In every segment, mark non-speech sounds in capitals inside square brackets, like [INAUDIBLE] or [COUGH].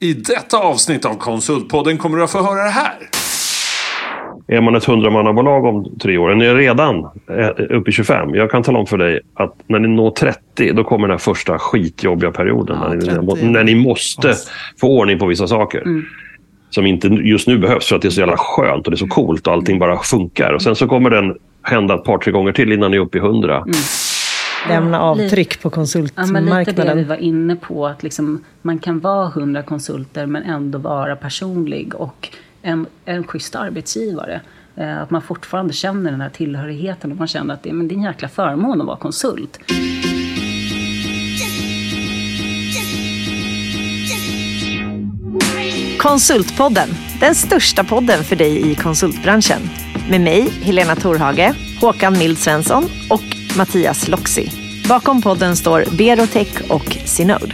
I detta avsnitt av Konsultpodden kommer du att få höra det här. Är man ett hundramannabolag om tre år, ni är redan eh, uppe i 25. Jag kan tala om för dig att när ni når 30, då kommer den här första skitjobbiga perioden. Ja, när, ni, 30. när ni måste få ordning på vissa saker. Mm. Som inte just nu behövs för att det är så jävla skönt och det är så coolt och allting bara funkar. Och sen så kommer den hända ett par, tre gånger till innan ni är uppe i 100. Mm. Lämna avtryck på Ja, men lite det vi konsultmarknaden. var inne på. Att liksom, man kan vara 100 konsulter men ändå vara personlig och en, en schysst arbetsgivare. Eh, Att man fortfarande känner den här tillhörigheten och man känner att det, men det är en jäkla förmån att vara konsult. Konsultpodden, den största podden för dig i konsultbranschen. Med mig, Helena Torhage, Håkan Mild Svensson och Mattias Loxi. Bakom podden står Berotech och Synode.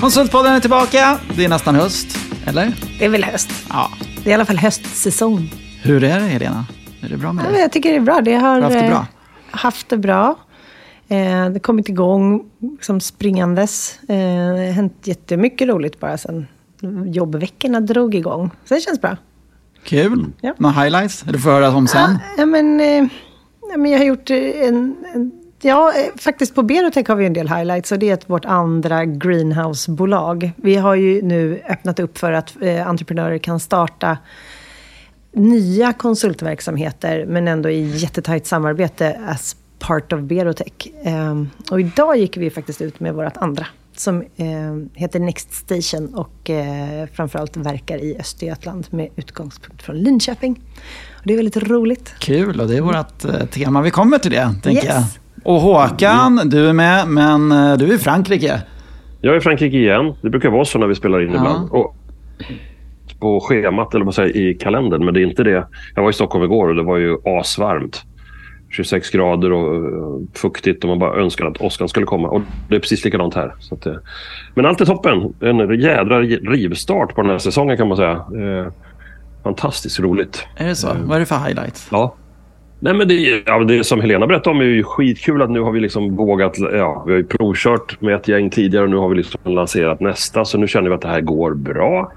Konsultpodden är tillbaka. Det är nästan höst, eller? Det är väl höst. Ja. Det är i alla fall höstsäsong. Hur är det, Helena? Är det bra med Ja, dig? jag tycker det är bra. Det har Har du haft det eh, bra? haft det bra. Eh, det kommit igång som springandes. Eh, det har hänt jättemycket roligt bara sen jobbveckorna drog igång. Så det känns bra. Kul. Ja. Några highlights? Det får höra om sen. Ja, men, eh, ja, men jag har gjort eh, en... en Ja, eh, faktiskt på Berotech har vi en del highlights och det är ett- vårt andra greenhouse-bolag. Vi har ju nu öppnat upp för att eh, entreprenörer kan starta nya konsultverksamheter men ändå i jättetajt samarbete as part of Berotech. Ehm, och idag gick vi faktiskt ut med vårt andra som eh, heter Next Station och eh, framförallt verkar i Östergötland med utgångspunkt från Linköping. Och det är väldigt roligt. Kul, och det är vårt eh, tema. Vi kommer till det, tänker Yes. jag. Och Håkan, du är med, men eh, du är i Frankrike. Jag är i Frankrike igen. Det brukar vara så när vi spelar in Ja. ibland. Och på schemat, eller vad säger i kalendern. Men det är inte det. Jag var i Stockholm igår och det var ju asvarmt. 26 grader och eh, fuktigt och man bara önskade att åskan skulle komma. Och det är precis likadant här. Att, eh, men allt är toppen. En jädra rivstart på den här säsongen kan man säga. Fantastiskt roligt. Är det så? Vad är det för highlights? Ja. Nej, men det, ja, det som Helena berättade om är ju skitkul att nu har vi liksom vågat. Ja, vi har ju provkört med ett gäng tidigare och nu har vi liksom lanserat nästa. Så nu känner vi att det här går bra.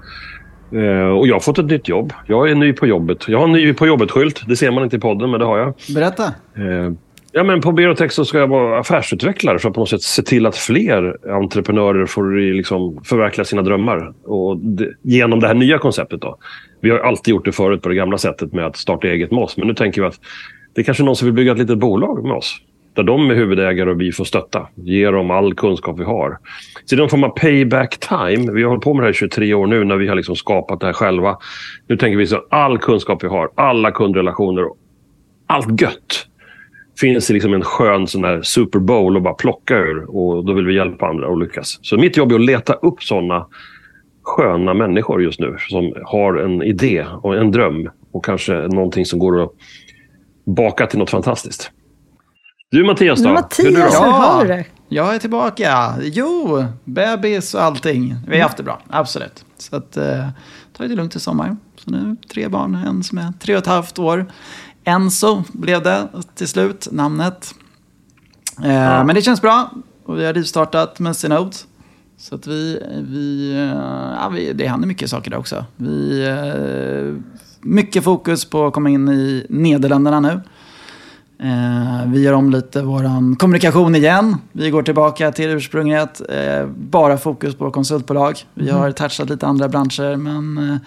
Eh, och jag har fått ett nytt jobb. Jag är ny på jobbet. Jag har en ny på jobbet-skylt. Det ser man inte i podden, men det har jag. Berätta. Eh, ja, men på Berotech så ska jag vara affärsutvecklare för att på något sätt se till att fler entreprenörer får liksom förverkliga sina drömmar. Och det, genom det här nya konceptet. Då. Vi har alltid gjort det förut på det gamla sättet med att starta eget med oss. Men nu tänker vi att det är kanske någon som vill bygga ett litet bolag med oss. Där de är huvudägare och vi får stötta. Ge dem all kunskap vi har. Så det är någon form av payback time. Vi har hållit på med det här i 23 år nu när vi har liksom skapat det här själva. Nu tänker vi så all kunskap vi har, alla kundrelationer, och allt gött finns i liksom en skön sån här Super Bowl att bara plocka ur. Och då vill vi hjälpa andra att lyckas. Så mitt jobb är att leta upp såna sköna människor just nu som har en idé och en dröm och kanske någonting som går att baka till något fantastiskt. Du Mattias då? Mattias, du då? hur har du det? jag är tillbaka. Jo, bebis och allting. Vi har haft det bra, absolut. Så att, eh, ta det lugnt i sommar. Så nu tre barn, en som är tre och ett halvt år. Enzo blev det till slut, namnet. Eh, Men det känns bra. Och vi har rivstartat med Synode. Så att vi, vi, eh, ja, vi, det händer mycket saker där också. Vi, eh, mycket fokus på att komma in i Nederländerna nu. Eh, vi gör om lite vår kommunikation igen. Vi går tillbaka till ursprunget. Bara fokus på konsultbolag. Vi har touchat lite andra branscher men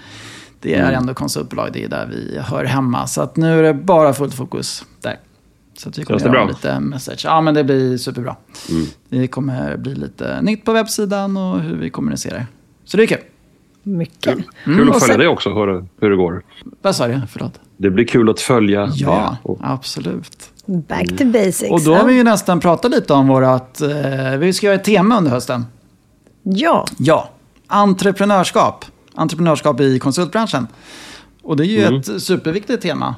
det är ändå konsultbolag. Det är där vi hör hemma. Så att nu är det bara fullt fokus där. Så att vi kommer göra bra? lite message. Ja men det blir superbra. Det kommer bli lite nytt på webbsidan och hur vi kommunicerar. Så det är kul. Mycket. Kul Och att följa sen- dig också, höra hur det går. Vad sa du? Förlåt. Det blir kul att följa Ja. Och absolut. Back to basics. Och då har vi ju nästan pratat lite om vårat... Eh, vi ska göra ett tema under hösten. Ja, Ja, entreprenörskap. Entreprenörskap i konsultbranschen. Och det är ju Mm. ett superviktigt tema.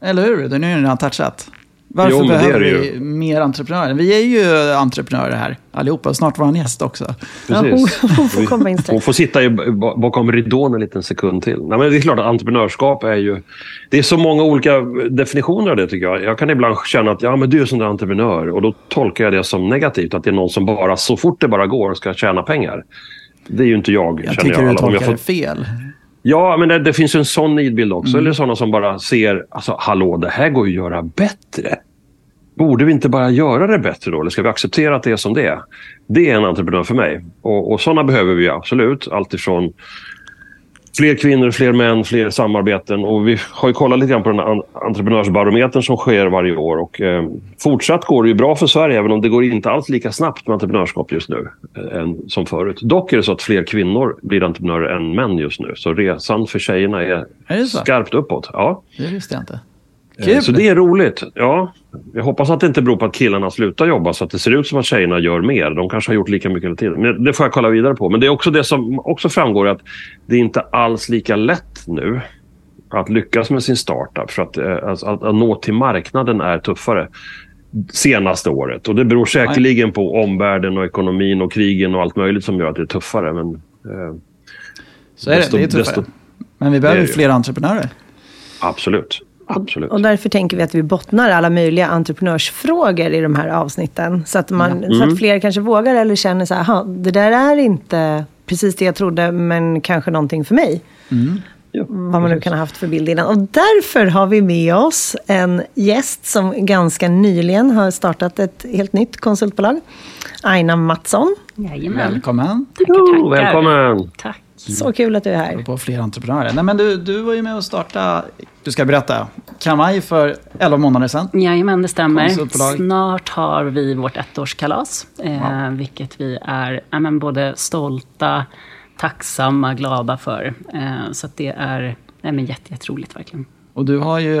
Eller hur? Det är ju redan touchat. Varför Jo, behöver vi mer entreprenörer? Vi är ju entreprenörer här allihopa och snart vår gäst också. ja hon, hon får komma in Hon får sitta i, bakom ridån en liten sekund till. Nej, men det är klart att entreprenörskap är ju... Det är så många olika definitioner av det tycker jag. Jag kan ibland känna att ja, men du är sån där entreprenör och då tolkar jag det som negativt. Att det är någon som bara så fort det bara går ska tjäna pengar. Det är ju inte jag, Jag tycker jag. du om jag tolkar får- det fel. Ja, men det, det finns en sån nidbild också. Mm. Eller sådana som bara ser, alltså hallå, det här går ju att göra bättre. Borde vi inte bara göra det bättre då? Eller ska vi acceptera att det är som det är? Det är en entreprenör för mig. Och, och sådana behöver vi absolut. Alltifrån fler kvinnor, fler män, fler samarbeten. Och vi har ju kollat lite grann på den entreprenörsbarometern som sker varje år. Och, eh, fortsatt går det ju bra för Sverige, även om det går inte alls lika snabbt med entreprenörskap just nu eh, än som förut. Dock är det så att fler kvinnor blir entreprenörer än män just nu. Så resan för tjejerna är, Är skarpt uppåt. Ja. Det visste jag inte. Eh, Kul! Så det är roligt. Ja. Jag hoppas att det inte beror på att killarna slutar jobba så att det ser ut som att tjejerna gör mer. De kanske har gjort lika mycket hela tiden. Men det får jag kolla vidare på. Men det är också det som också framgår att det är inte alls lika lätt nu att lyckas med sin startup. För att, eh, alltså, att, att nå till marknaden är tuffare senaste året. Och det beror säkerligen på omvärlden och ekonomin och krigen och allt möjligt som gör att det är tuffare. Men, eh, Så är det, desto- det är tuffare. desto- Men vi behöver fler entreprenörer. absolut. Absolut. Och därför tänker vi att vi bottnar alla möjliga entreprenörsfrågor i de här avsnitten. Så att, man, så att fler kanske vågar eller känner så här, "Ha, det där är inte precis det jag trodde, men kanske någonting för mig. Ja, Vad man nu kan ha haft för bild innan. Och därför har vi med oss en gäst som ganska nyligen har startat ett helt nytt konsultbolag. Aina Mattsson. Jajamän. Välkommen. Tackar, tackar. välkommen! Tack. Så kul att du är här. På fler entreprenörer. Nej, men du, du var ju med och startade, du ska berätta, Kamaj för 11 månader sedan. Jajamän, det stämmer. Snart har vi vårt ettårskalas. Eh, Vilket vi är ja, men både stolta, tacksamma, glada för. Eh, så att det är nej, men jätte, jätteroligt verkligen. Och du har ju,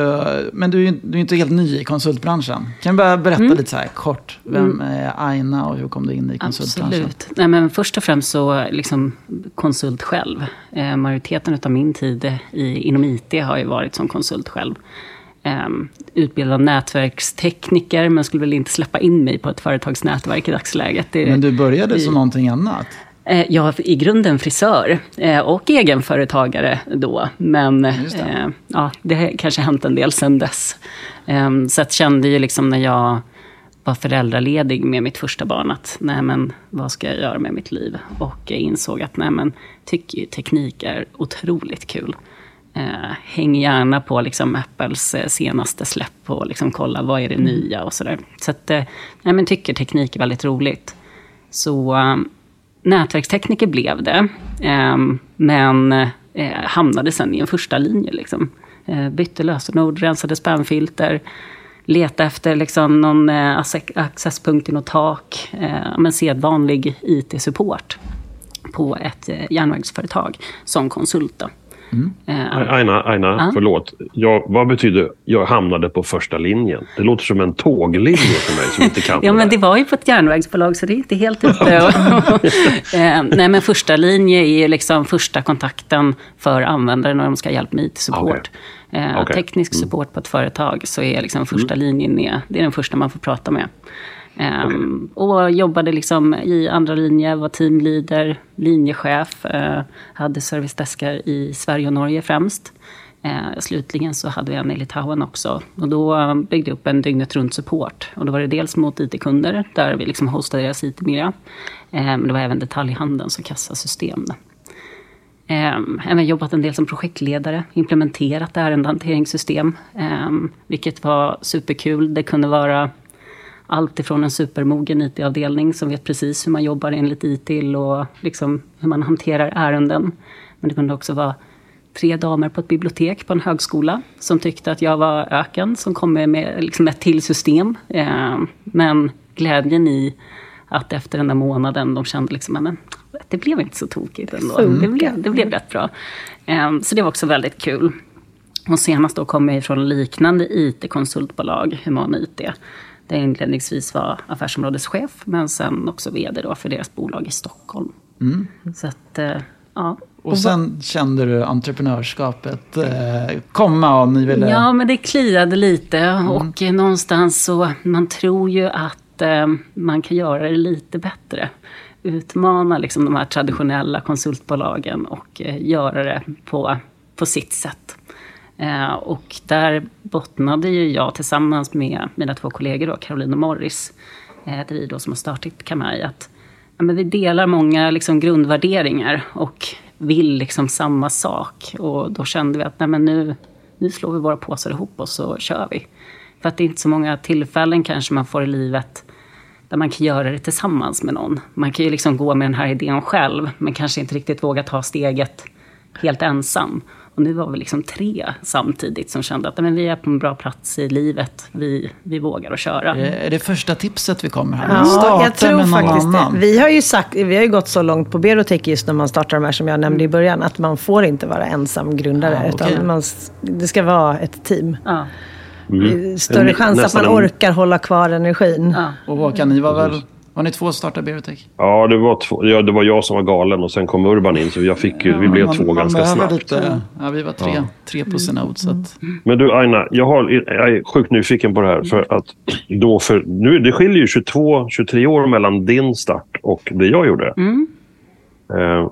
men du är ju du är inte helt ny i konsultbranschen. Kan du bara berätta Mm. lite så här kort, vem är Aina och hur kom du in i konsultbranschen? Absolut. Nej, men först och främst så liksom konsult själv. Eh, majoriteten av min tid i, inom IT har ju varit som konsult själv. Eh, utbildad nätverkstekniker, men skulle väl inte släppa in mig på ett företagsnätverk i dagsläget. Det, Men du började som någonting annat. Eh, Jag är i grunden frisör eh, och egenföretagare då. Men det. eh, ja, det har kanske hänt en del sedan dess. Eh, Så att kände ju liksom när jag var föräldraledig med mitt första barn att nej men vad ska jag göra med mitt liv? Och jag insåg att nej men tycker teknik är otroligt kul. Häng gärna på liksom Apples senaste släpp och liksom kolla vad är det nya och sådär. Så att, nej men tycker teknik är väldigt roligt. Så eh, nätverkstekniker blev det. Eh, men eh, hamnade sen i en första linje. Liksom. Eh, bytte lösenord, rensade spamfilter. letade efter liksom, någon eh, accesspunkt i något tak. Eh, men sedvanlig IT-support på ett eh, järnvägsföretag som konsult. Då. Eh, Aina, Aina Ja. förlåt. Jag, vad betyder jag hamnade på första linjen? Det låter som en tåglinje för mig som inte kan Ja, men det var ju på ett järnvägsbolag, så det är inte helt ute. [LAUGHS] eh, nej, men första linje är ju liksom första kontakten för användare när de ska ha hjälp med IT-support. Eh, Okej. Teknisk support på ett företag, så är liksom första linjen är, det är den första man får prata med. Um, Och jobbade liksom i andra linje, var teamleader, linjechef, uh, hade servicedeskar i Sverige och Norge främst. Uh, slutligen så hade vi en i Litauen också. Och då eh, byggde jag upp en dygnet runt support. Och då var det dels mot IT-kunder, där vi liksom hostade deras IT-miljö. Eh, men det var även detaljhandeln, så kassasystem. Ehm, även jobbat en del som projektledare, implementerat ärendehanteringssystem. Vilket var superkul. Det kunde vara allt ifrån en supermogen IT-avdelning som vet precis hur man jobbar enligt IT och liksom hur man hanterar ärenden. Men det kunde också vara tre damer på ett bibliotek på en högskola som tyckte att jag var öken som kom med, liksom ett till system. Eh, men glädjen i att efter den där månaden de kände liksom, men det blev inte så tokigt ändå. Det blev, det blev rätt bra. Eh, så det var också väldigt kul. Och senast då kom jag ifrån liknande IT-konsultbolag, Human IT. Där jag inledningsvis var affärsområdeschef, men sen också vd då för deras bolag i Stockholm. Så att, eh, ja. Och sen kände du entreprenörskapet eh, komma och ni ville... Ja, men det kliade lite och eh, någonstans så, man tror ju att eh, man kan göra det lite bättre. Utmana liksom de här traditionella konsultbolagen och eh, göra det på, på sitt sätt. Eh, och där bottnade ju jag tillsammans med mina två kollegor, då, Caroline och Morris, eh, det är vi då som har startat Kamaj, att ja, men vi delar många liksom, grundvärderingar och vill liksom samma sak. Och då kände vi att nej, men nu, nu slår vi våra påsar ihop och så kör vi. För att det är inte så många tillfällen kanske man får i livet där man kan göra det tillsammans med någon. Man kan ju liksom gå med den här idén själv, men kanske inte riktigt våga ta steget helt ensam. Och nu var vi liksom tre samtidigt som kände att men vi är på en bra plats i livet. Vi, vi vågar att köra. Är det första tipset vi kommer här? Ja, Starta jag tror med någon faktiskt annan. det. Vi har, ju sagt, vi har ju gått så långt på Berotech just när man startar de här som jag nämnde i början, att man får inte vara ensam grundare. Ja, okej. utan man, det ska vara ett team. Ja, Mm. Större chans att man en- orkar hålla kvar energin. ja. Och Håkan, ni var väl... Var ni två som startade Berotech? Ja, det var, två, ja, det var jag som var galen och sen kom Urban in. Så jag fick, ju- vi blev man, två man ganska snabbt. Lite, ja, vi var tre, tre på synod. Så att, Men du Aina, jag, har, jag är sjukt nyfiken på det här. För att då för, nu, det skiljer ju 22-23 år mellan din start och det jag gjorde. Eh,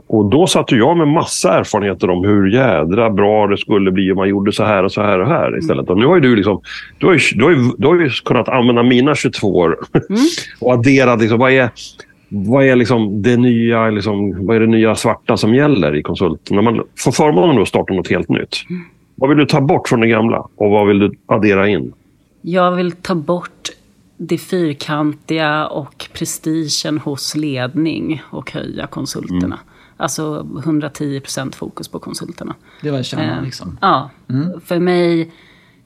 och då satt jag med massa erfarenheter om hur jädra bra det skulle bli om man gjorde så här och så här och här istället. Och nu har du liksom, du har ju, du har ju, du har ju kunnat använda mina 22 år [LAUGHS] och addera liksom, vad är, vad är liksom det nya, liksom, vad är det nya svarta som gäller i konsult? När man får förmånen att starta något helt nytt. Vad vill du ta bort från det gamla och vad vill du addera in? Jag vill ta bort det fyrkantiga och prestigen hos ledning och höja konsulterna. Alltså 110% fokus på konsulterna. det var kärnan Eh, liksom. Ja, för mig,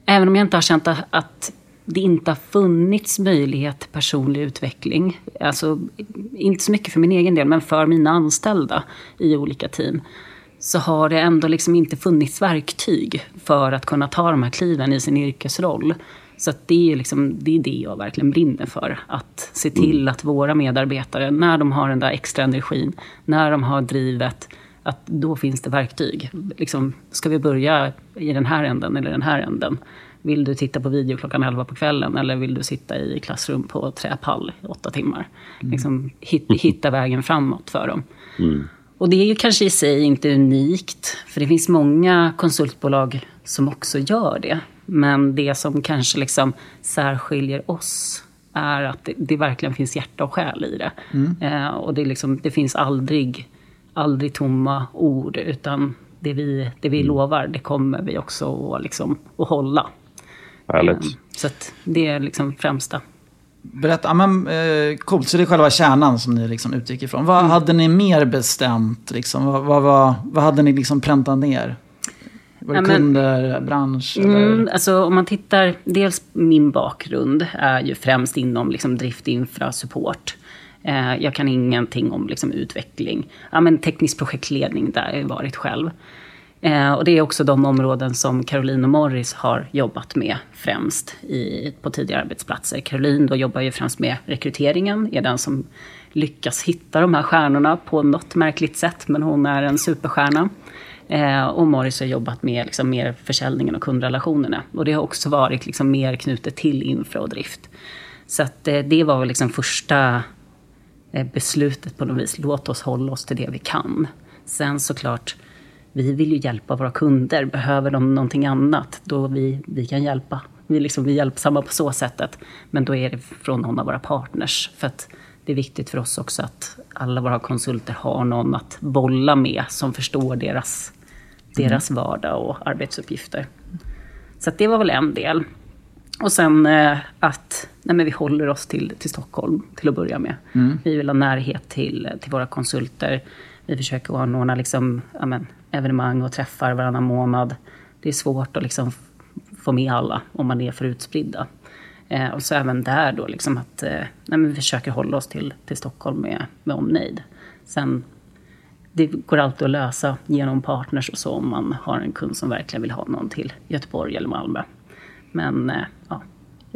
även om jag inte har känt att- att det inte har funnits möjlighet till personlig utveckling, alltså inte så mycket för min egen del, men för mina anställda i olika team, så har det ändå liksom inte funnits verktyg för att kunna ta de här kliven i sin yrkesroll. Så det, är liksom, det är det jag verkligen brinner för. Att se till att våra medarbetare, när de har den där extra energin, när de har drivet, att då finns det verktyg. Liksom, ska vi börja i den här änden eller den här änden? Vill du titta på video klockan 11 på kvällen eller vill du sitta i klassrum på träpall i åtta timmar? Liksom, hit, hitta vägen framåt för dem. Och det är ju kanske i sig inte unikt, för det finns många konsultbolag som också gör det. Men det som kanske liksom särskiljer oss är att det, det verkligen finns hjärta och själ i det. Eh, och det, liksom, det finns aldrig, aldrig tomma ord, utan det vi, det vi lovar, det kommer vi också att, liksom, att hålla. Härligt. Eh, så det är liksom främsta. Berätta, men, eh, coolt, så det är själva kärnan som ni liksom utgick ifrån. Vad hade ni mer bestämt? Liksom? Vad, vad, vad, vad hade ni liksom präntat ner? Var det Ja, men- kunder, bransch? Mm, alltså om man tittar, dels min bakgrund är ju främst inom liksom drift, infra, support. Eh, jag kan ingenting om liksom utveckling. Ja, men teknisk projektledning, där har jag varit själv. Eh, och det är också de områden som Caroline och Morris har jobbat med främst i, på tidigare arbetsplatser. Caroline då jobbar ju främst med rekryteringen, är den som lyckas hitta de här stjärnorna på något märkligt sätt, men hon är en superstjärna. Eh, och Morris har jobbat med liksom, mer försäljningen och kundrelationerna. Och det har också varit liksom, mer knutet till infra och drift. Så att, eh, det var väl liksom första eh, beslutet på något vis. Låt oss hålla oss till det vi kan. Sen såklart, vi vill ju hjälpa våra kunder. Behöver de någonting annat, då vi, vi kan hjälpa. Vi, liksom, vi är hjälpsamma på så sättet. Men då är det från någon av våra partners. För att det är viktigt för oss också att alla våra konsulter har någon att bolla med som förstår deras, deras vardag och arbetsuppgifter. Så det var väl en del. Och sen eh, att nej men vi håller oss till, till Stockholm till att börja med. Vi vill ha närhet till, till våra konsulter. Vi försöker anordna liksom, ja men, evenemang och träffar varannan månad. Det är svårt att liksom få med alla om man är för utspridda. Eh, och så även där då liksom att eh, nej men vi försöker hålla oss till, till Stockholm med, med omnejd. Sen det går alltid att lösa genom partners och så om man har en kund som verkligen vill ha någon till Göteborg eller Malmö. Men eh, ja,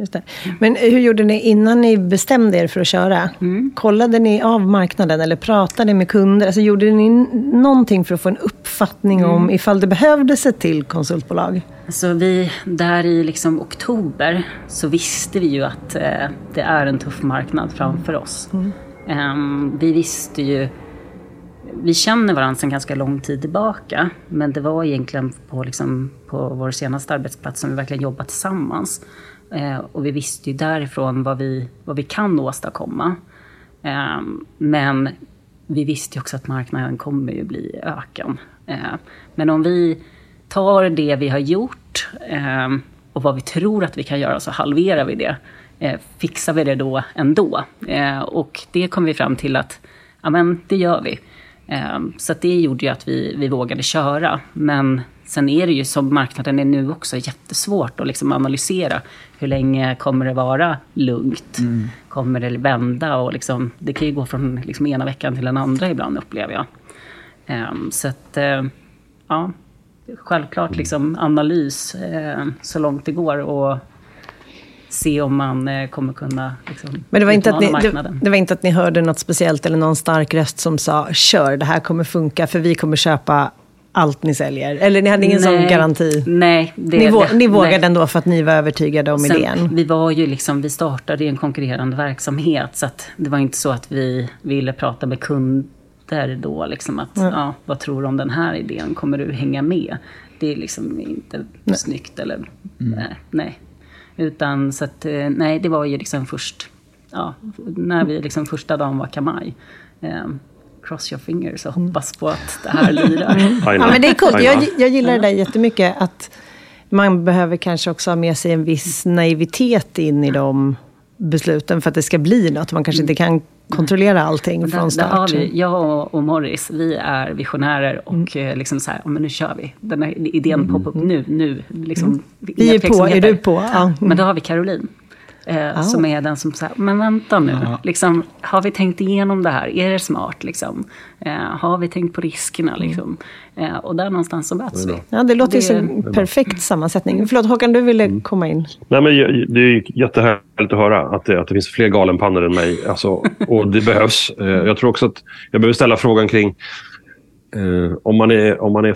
Just det. Men hur gjorde ni innan ni bestämde er för att köra? Kollade ni av marknaden eller pratade med kunder? Alltså, gjorde ni någonting för att få en uppfattning om ifall det behövdes ett till konsultbolag? Alltså vi, där i liksom oktober så visste vi ju att eh, det är en tuff marknad framför oss. Ehm, vi visste ju, vi känner varandra sedan ganska lång tid tillbaka. Men det var egentligen på, liksom, på vår senaste arbetsplats som vi verkligen jobbat tillsammans. Eh, och vi visste ju därifrån vad vi, vad vi kan åstadkomma. Eh, men vi visste ju också att marknaden kommer ju bli öken. Ehm, men om vi tar det vi har gjort ehm, och vad vi tror att vi kan göra så halverar vi det. Eh, fixar vi det då ändå? Eh, och det kom vi fram till att ja, men det gör vi. Ehm, så det gjorde ju att vi, vi vågade köra. Men sen är det ju som marknaden är nu också jättesvårt att liksom analysera. Hur länge kommer det vara lugnt? Mm. Kommer det vända? Och liksom, det kan ju gå från liksom ena veckan till den andra ibland upplever jag. Så att, eh, ja, självklart liksom analys eh, så långt det går. Och se om man eh, kommer kunna liksom, Men det var, inte att ni, det, det, var inte att ni hörde något speciellt eller någon stark röst som sa kör, det här kommer funka för vi kommer köpa allt ni säljer? Eller ni hade ingen nej, sån garanti? Nej. Det, ni, vå, ni vågade nej. ändå för att ni var övertygade om Sen, idén? Vi var ju liksom, vi startade en konkurrerande verksamhet. Så det var inte så att vi ville prata med kunder då. Liksom att, mm. ja, vad tror du om den här idén? Kommer du hänga med? Det är liksom inte nej. snyggt. Eller, mm. nej. Utan så att, eh, nej, det var ju liksom först, ja, när vi liksom första dagen var kamaj. Eh, cross your fingers och hoppas på att det här lirar. ja, men det är coolt. Jag, jag gillar det där jättemycket. Att man behöver kanske också ha med sig en viss naivitet in i de besluten för att det ska bli något. Man kanske inte kan kontrollera allting där, från start. Där har vi, jag och Morris, vi är visionärer och mm. liksom så här, men nu kör vi. Den här idén mm. poppar upp nu, nu. Liksom, mm. Vi är på, är du på? Ja. Men då har vi Caroline. Eh, oh. Som är den som säger, men vänta nu, ja. liksom, har vi tänkt igenom det här? Är det smart? Liksom? Eh, har vi tänkt på riskerna? Mm. Liksom? Eh, och där någonstans så möts vi. Ja, det låter det, som en perfekt sammansättning. Förlåt Håkan, du ville mm. komma in. Nej, men det är jättehärligt att höra att det, att det finns fler galenpannor än mig. Alltså, och det behövs. Eh, jag tror också att jag behöver ställa frågan kring eh, om man är, om man är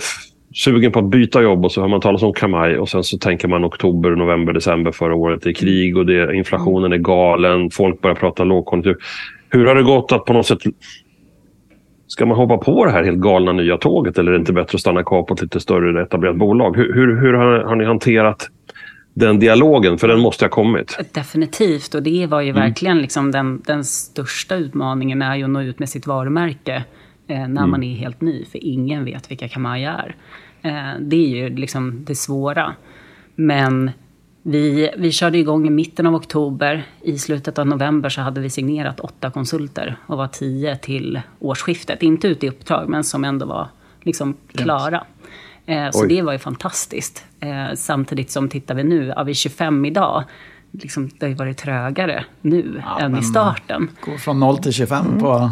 sugen på att byta jobb och så hör man talas om Kamaj och sen så tänker man oktober, november, december förra året. Det är krig och det, inflationen är galen. Folk börjar prata lågkonjunktur. Hur har det gått att på något sätt... Ska man hoppa på det här helt galna nya tåget eller är det inte bättre att stanna kvar på ett lite större etablerat bolag? Hur, hur, hur har, har ni hanterat den dialogen? För den måste ha kommit. Definitivt. Och det var ju mm. verkligen liksom den, den största utmaningen är ju att nå ut med sitt varumärke eh, när mm. man är helt ny. För ingen vet vilka Kamaja är. Eh, det är ju liksom det svåra. Men vi, vi körde igång i mitten av oktober. I slutet av november så hade vi signerat åtta konsulter och var tio till årsskiftet. Inte ute i uppdrag, men som ändå var liksom klara. Eh, så Oj. det var ju fantastiskt. Eh, samtidigt som, tittar vi nu, är vi 25 idag. Liksom, det har ju varit trögare nu ja, än i starten. Gå från 0 till 25 mm. på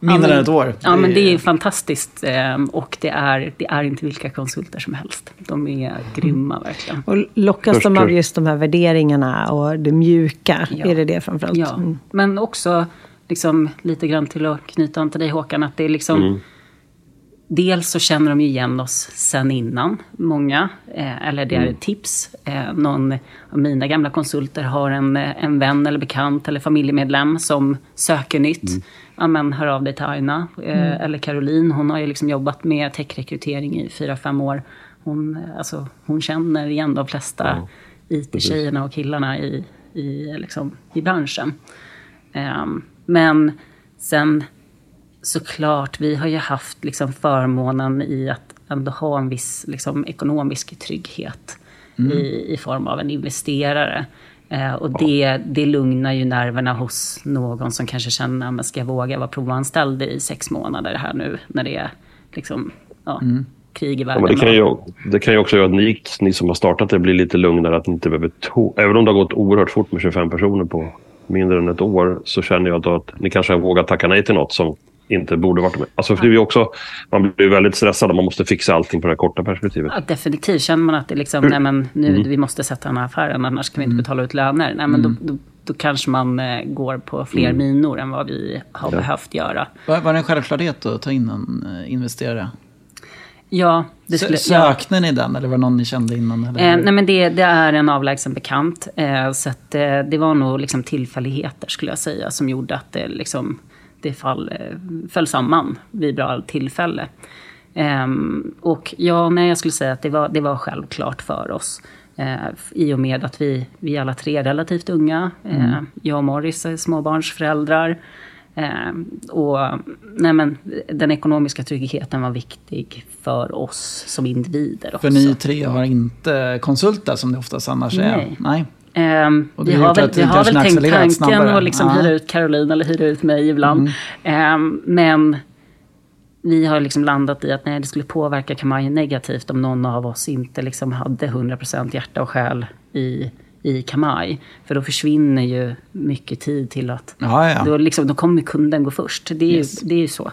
Mindre än ett år. Ja, men det är fantastiskt. Ehm, och det är, det är inte vilka konsulter som helst. De är grymma verkligen. Och lockas de av just de här värderingarna och det mjuka? Ja. Är det det framförallt? Ja, mm. men också liksom, lite grann till att knyta an till dig Håkan. Att det är liksom... Mm. Dels så känner de ju igen oss sen innan, många. Eh, eller det är mm. ett tips. Eh, någon av mina gamla konsulter har en, en vän eller bekant eller familjemedlem som söker nytt. Mm ja, men, hör av dig till Aina. Eh, mm. Eller Caroline, hon har ju liksom jobbat med techrekrytering i fyra fem år. Hon, alltså, hon känner igen de flesta ja, IT-tjejerna och killarna i, i, liksom, i branschen. Um, men sen såklart, vi har ju haft liksom förmånen i att ändå ha en viss liksom, ekonomisk trygghet mm. i, i form av en investerare. Eh, och det, det lugnar ju nerverna hos någon som kanske känner, men ska jag våga vara provanställd i sex månader här nu när det är liksom, ja, mm. krig i världen. Ja, det, kan ju, det kan ju också göra att ni, ni som har startat det blir lite lugnare att ni inte behöver, to- även om det har gått oerhört fort med 25 personer på mindre än ett år, så känner jag att ni kanske har vågat tacka nej till något som inte borde varit med. Alltså för det är också, man blir väldigt stressad om man måste fixa allting på det här korta perspektivet. Ja, definitivt. Känner man att det liksom, mm. nej men nu, mm. vi måste sätta den här affären, annars kan vi inte mm. betala ut löner. Nej men då, mm. då, då kanske man eh, går på fler mm. minor än vad vi har ja. behövt göra. Var, var det en självklarhet att ta in en eh, investerare? Ja, det skulle, Sökte ja. ni den eller var det någon ni kände innan? Eller? Eh, nej men det, det, är en avlägsen bekant. Eh, så att, eh, det var nog liksom tillfälligheter skulle jag säga som gjorde att det liksom det fall, eh, föll samman vid bra tillfälle. Um, och ja, nej, jag skulle säga att det var, det var självklart för oss. Uh, I och med att vi, vi är alla tre relativt unga. Uh, Jag och Morris är småbarnsföräldrar. Eh, och nej men, den ekonomiska tryggheten var viktig för oss som individer också. För ni tre har inte konsulter som det oftast annars är? Nej. Um, vi har har väl, vi har väl tänkt tanken snabbare. att liksom hyra ut Caroline eller hyra ut mig ibland. Ehm, men vi har liksom landat i att nej, det skulle påverka Kamajen negativt om någon av oss inte liksom hade 100% hjärta och själ i, i Kamaj. För då försvinner ju mycket tid till att... Ja, ja. Då, liksom, då kommer kunden gå först. Det är, Yes. ju, det är ju så.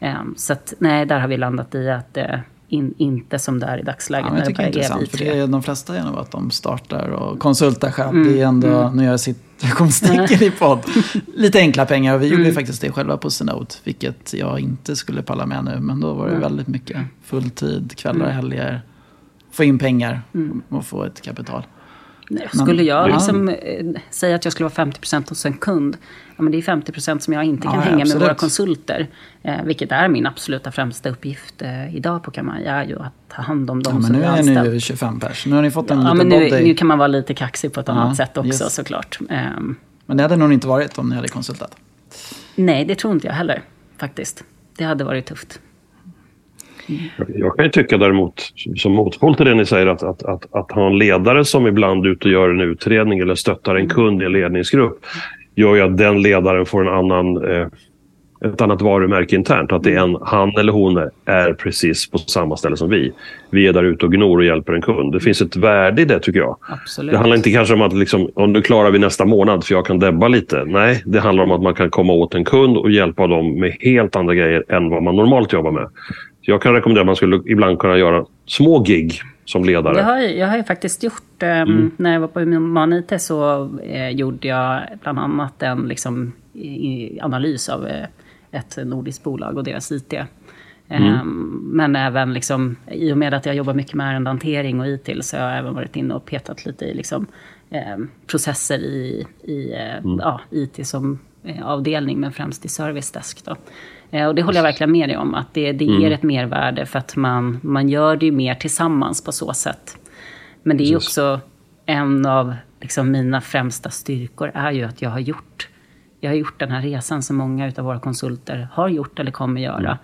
Ehm, så att, nej, där har vi landat i att eh, in, inte som det är i dagsläget. Ja, jag tycker det är intressant, vi för det är de flesta genom att de startar och konsultar själv. Mm, Det är ändå, nu gör jag citationstecken [LAUGHS] i podd, [LAUGHS] lite enkla pengar. Och vi Mm. gjorde faktiskt det själva på Synode, vilket jag inte skulle palla med nu. Men då var det väldigt mycket fulltid, kvällar, Mm. helger, få in pengar och få ett kapital. Skulle jag Ja. liksom, eh, säga att jag skulle vara 50% hos en kund, ja, men det är 50% som jag inte kan Ja, hänga med absolut. våra konsulter. Eh, vilket är min absoluta främsta uppgift eh, idag på Kamaj, är ju att ta hand om de Ja, som nu är är anställd. ni ju 25 pers. Nu har ni fått en Ja, liten men nu, nu kan man vara lite kaxig på ett annat sätt också yes. såklart. Ehm, Men det hade nog inte varit om ni hade konsultat. nej, det tror inte jag heller faktiskt. Det hade varit tufft. Jag kan ju tycka däremot, som motpol till det ni säger, att, att, att, att ha en ledare som ibland är ute och gör en utredning eller stöttar en kund i en ledningsgrupp gör ju att den ledaren får en annan, eh, ett annat varumärke internt. Att det är en, han eller hon är precis på samma ställe som vi. Vi är där ute och gnor och hjälper en kund. Det finns ett värde i det tycker jag. Absolut. Det handlar inte kanske om att liksom, om nu klarar vi nästa månad för jag kan debba lite. Nej, det handlar om att man kan komma åt en kund och hjälpa dem med helt andra grejer än vad man normalt jobbar med. Jag kan rekommendera att man skulle ibland kunna göra små gig som ledare. Jag har, jag har ju faktiskt gjort, ehm, när jag var på Human IT så eh, gjorde jag bland annat en liksom, analys av eh, ett nordiskt bolag och deras IT. Ehm, Men även liksom, i och med att jag jobbar mycket med ärendehantering och IT så har jag även varit inne och petat lite i liksom, ehm, processer i, i eh, ja, IT som eh, avdelning, men främst i service desk. Då. Eh, Och det håller jag verkligen med dig om, att det, det ger ett mervärde för att man, man gör det ju mer tillsammans på så sätt. Men det är ju också en av liksom, mina främsta styrkor är ju att jag har gjort jag har gjort den här resan som många av våra konsulter har gjort eller kommer göra.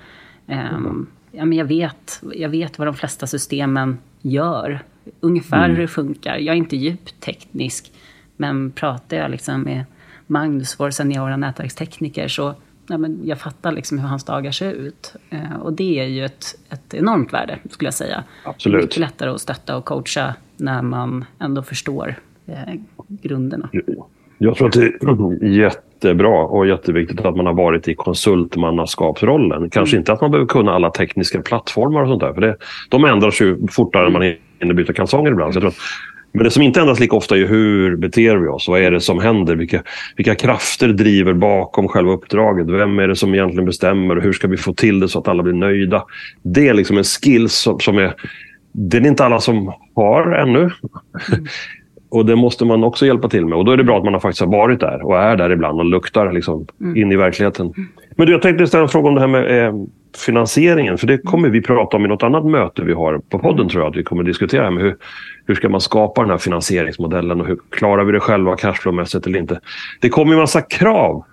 Ehm, ja, men jag, vet, jag vet vad de flesta systemen gör. Ungefär hur det funkar. Jag är inte djupt teknisk. Men pratar jag liksom med Magnus, vår seniora nätverkstekniker, så ja, men jag fattar liksom hur hans dagar ser ut. Eh, och det är ju ett, ett enormt värde, skulle jag säga. Absolut. Mycket lättare att stötta och coacha när man ändå förstår eh, grunderna. Jag tror att det är jättebra och jätteviktigt att man har varit i konsultmannaskapsrollen. Kanske inte att man behöver kunna alla tekniska plattformar och sånt där. För det, de ändras ju fortare än man hinner byta kalsonger ibland. Så jag tror men det som inte ändras lika ofta är hur beter vi oss? Vad är det som händer? Vilka, vilka krafter driver bakom själva uppdraget? Vem är det som egentligen bestämmer? Hur ska vi få till det så att alla blir nöjda? Det är liksom en skill som, som är... Det är inte alla som har ännu. [LAUGHS] Och det måste man också hjälpa till med. Och då är det bra att man har faktiskt har varit där och är där ibland och luktar liksom in i verkligheten. Men du, jag tänkte ställa en fråga om det här med eh, finansieringen. För det kommer vi prata om i något annat möte vi har på podden tror jag. Att vi kommer diskutera med hur, hur ska man skapa den här finansieringsmodellen och hur klarar vi det själva cashflowmässigt eller inte. Det kommer ju massa krav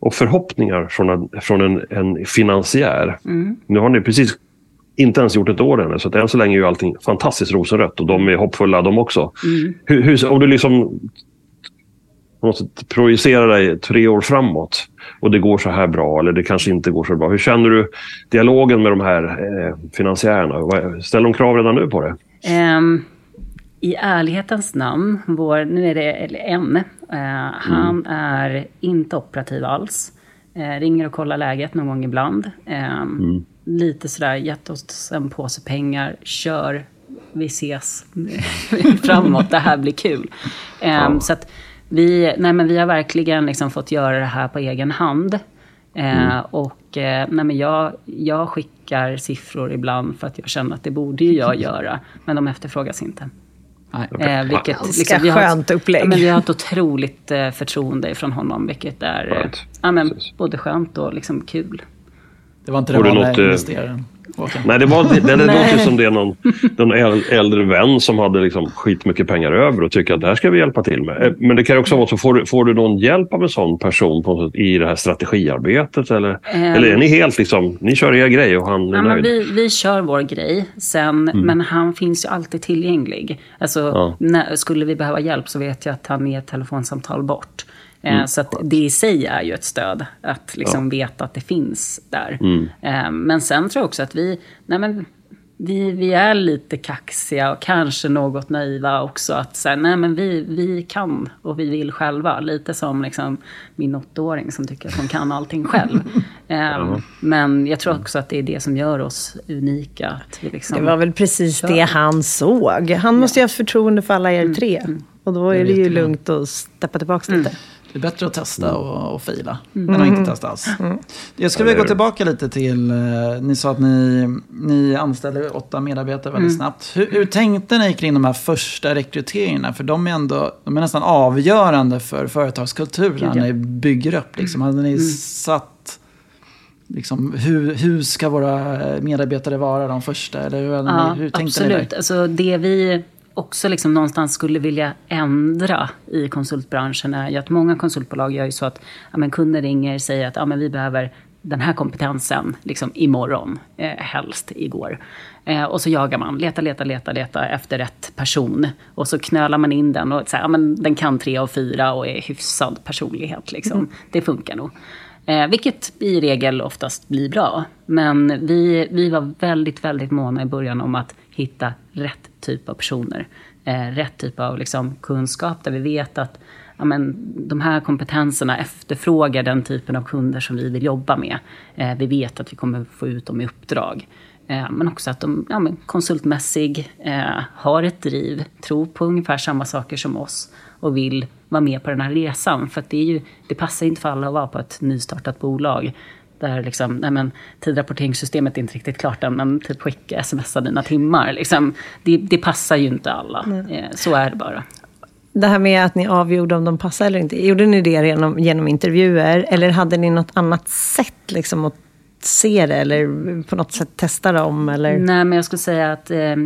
och förhoppningar från en, från en, en finansiär. Nu har ni precis inte ens gjort ett år ännu, så än så länge är ju allting fantastiskt rosenrött och de är hoppfulla de också. Hur, hur, om du liksom projicerar dig tre år framåt och det går så här bra eller det kanske inte går så bra. Hur känner du dialogen med de här eh, finansiärerna? Ställer de krav redan nu på det? Ehm, I ärlighetens namn, vår, nu är det eller en, eh, han är inte operativ alls. Eh, ringer och kollar läget någon gång ibland. Ehm, Lite sådär, gett oss en påse pengar, kör, vi ses [LAUGHS] framåt, det här blir kul. Ehm, Så att vi, nej men vi har verkligen liksom fått göra det här på egen hand. Eh, och eh, nej men jag, jag skickar siffror ibland för att jag känner att det borde ju jag [LAUGHS] göra. Men de efterfrågas inte. Nej. Eh, vilket, Ganska vi har skönt upplägg. Ja, men vi har ett otroligt eh, förtroende från honom, vilket är eh, ja, men, både skönt och liksom kul. Det var inte den du vanliga något, investeraren. Håkan? Nej, det, var, det, det [LAUGHS] låter som det är någon, någon äl- äldre vän som hade liksom skitmycket pengar över och tycker att det här ska vi hjälpa till med. Eh, Men det kan också vara så, får du, får du någon hjälp av en sån person på i det här strategiarbetet? Eller, eller är ni helt liksom, ni kör er grej och han är Ja, men nöjd? vi, vi kör vår grej, sen, men han finns ju alltid tillgänglig. Alltså, Ja. när, skulle vi behöva hjälp så vet jag att han är ett telefonsamtal bort. Eh, så att det i sig är ju ett stöd, att liksom veta att det finns där. Eh, men sen tror jag också att vi, nej men, vi, vi är lite kaxiga och kanske något naiva också. Att säga, nej men vi, vi kan och vi vill själva. Lite som liksom min åttaåring som tycker att hon kan allting själv. [LAUGHS] Eh, Men jag tror också att det är det som gör oss unika. Att vi liksom, Det var väl precis det han såg. Han måste ju ha förtroende för alla er tre. Och då är det ju lugnt att steppa tillbaka lite. Det är bättre att testa och, och fila Mm. än att inte testa alls. Jag skulle vilja gå tillbaka lite till, eh, ni sa att ni, ni anställde åtta medarbetare väldigt Mm. snabbt. Hur, hur tänkte ni kring de här första rekryteringarna? För de är ändå, de är nästan avgörande för företagskulturen när ni bygger upp. Liksom. Hade ni satt, liksom, hur, hur ska våra medarbetare vara de första? Eller hur, Ja, ni, hur tänkte absolut. ni där? Alltså det vi också liksom någonstans skulle vilja ändra i konsultbranschen är ju att många konsultbolag gör ju så att ja, men kunder ringer och säger att ja, men vi behöver den här kompetensen liksom imorgon, eh, helst igår. Eh, och så jagar man, leta, leta, leta, leta efter rätt person. Och så knölar man in den och säger ja, men den kan tre av fyra och är hyfsad personlighet. Liksom. Det funkar nog. Eh, vilket i regel oftast blir bra. Men vi, vi var väldigt, väldigt måna i början om att hitta rätt typ av personer. Eh, rätt typ av liksom, kunskap där vi vet att ja, men, de här kompetenserna efterfrågar den typen av kunder som vi vill jobba med. Eh, vi vet att vi kommer få ut dem i uppdrag. Eh, men också att de ja, men konsultmässig, eh, har ett driv, tror på ungefär samma saker som oss och vill vara med på den här resan. För att det, är ju, det passar inte för alla att vara på ett nystartat bolag där liksom, nej men, tidrapporteringssystemet är inte riktigt klart än, men typ skicka smsa dina timmar. Liksom, det, det passar ju inte alla. Eh, så är det bara. Det här med att ni avgjorde om de passade eller inte. Gjorde ni det genom, genom intervjuer? Eller hade ni något annat sätt liksom, att se det? Eller på något sätt testa dem? Eller? Nej, men jag skulle säga att eh,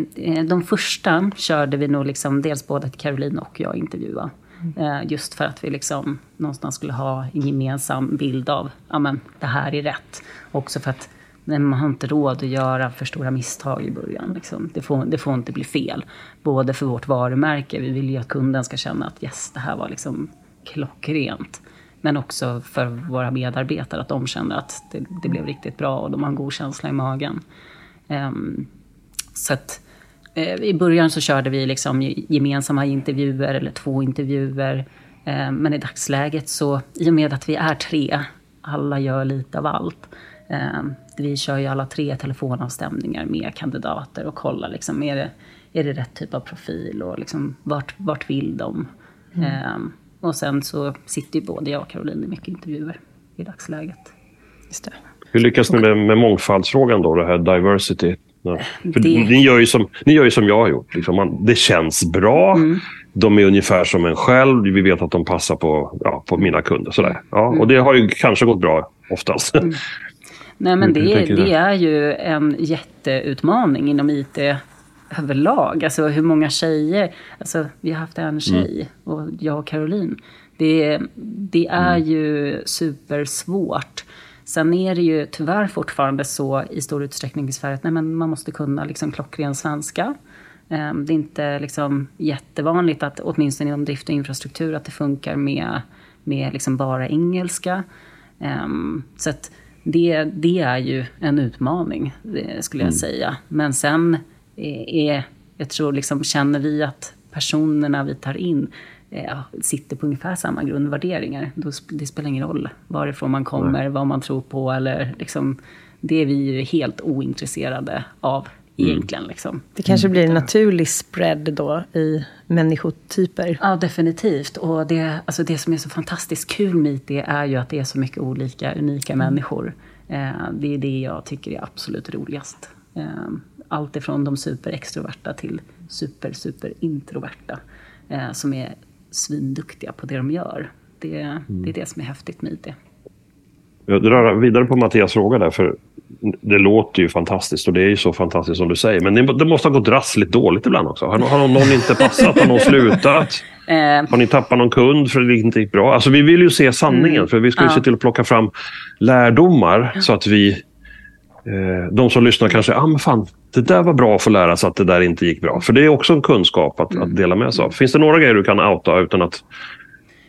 de första körde vi nog liksom, dels både Caroline och jag intervjua. Eh, just för att vi liksom någonstans skulle ha en gemensam bild av, ja men det här är rätt. Också för att nej, man har inte råd att göra för stora misstag i början. Liksom. Det, får, det får inte bli fel. Både för vårt varumärke, vi vill ju att kunden ska känna att yes, det här var liksom klockrent. Men också för våra medarbetare, att de känner att det, det blev riktigt bra och de har en god känsla i magen. Um, så att i början så körde vi liksom gemensamma intervjuer eller två intervjuer. Eh, men i dagsläget så, i och med att vi är tre, alla gör lite av allt. Eh, vi kör ju alla tre telefonavstämningar med kandidater och kollar liksom, är det, är det rätt typ av profil och liksom, vart, vart vill de? Eh, och sen så sitter ju både jag och Caroline i mycket intervjuer i dagsläget. Just det. Hur lyckas ni med, med mångfaldsfrågan då, det här diversity? Ja. För Det- ni, gör ju som, ni gör ju som jag har gjort. Liksom man, det känns bra. Mm. De är ungefär som en själv. Vi vet att de passar på, ja, på mina kunder. Sådär. Ja, Mm. och det har ju kanske gått bra oftast. Nej, men det, det är ju en jätteutmaning inom IT överlag. Alltså hur många tjejer, alltså vi har haft en tjej och jag och Caroline. Det, det är ju supersvårt. Sen är det ju tyvärr fortfarande så i stor utsträckning i Sverige att nej, men man måste kunna liksom klockren svenska. Eh, Det är inte liksom jättevanligt, att, åtminstone inom drift och infrastruktur, att det funkar med, med liksom bara engelska. Ehm, Så det, det är ju en utmaning, det skulle jag säga. Men sen är, är, jag tror liksom, känner vi att personerna vi tar in eh, sitter på ungefär samma grundvärderingar. Då, det spelar ingen roll varifrån man kommer, vad man tror på eller liksom, det är vi helt ointresserade av egentligen. Liksom. Det kanske blir en naturlig spread då i människotyper. Ja, definitivt. Och det, alltså det som är så fantastiskt kul med IT är ju att det är så mycket olika, unika människor. Eh, det är det jag tycker är absolut roligast. Eh, allt ifrån de superextroverta till super, super introverta. Eh, som är svinduktiga på det de gör. Det, det är det som är häftigt med IT. Jag drar vidare på Mattias fråga där, för det låter ju fantastiskt och det är ju så fantastiskt som du säger. Men det måste ha gått rassligt dåligt ibland också. Har, har någon inte passat? Har någon slutat? [LAUGHS] Eh, Har ni tappat någon kund för det inte gick bra? Alltså vi vill ju se sanningen, Mm. för vi ska ju Ja. se till att plocka fram lärdomar så att vi, eh, de som lyssnar kanske, ah men fan, det där var bra att få lära sig att det där inte gick bra. För det är också en kunskap att, Mm. att dela med sig av. Finns det några grejer du kan outa utan att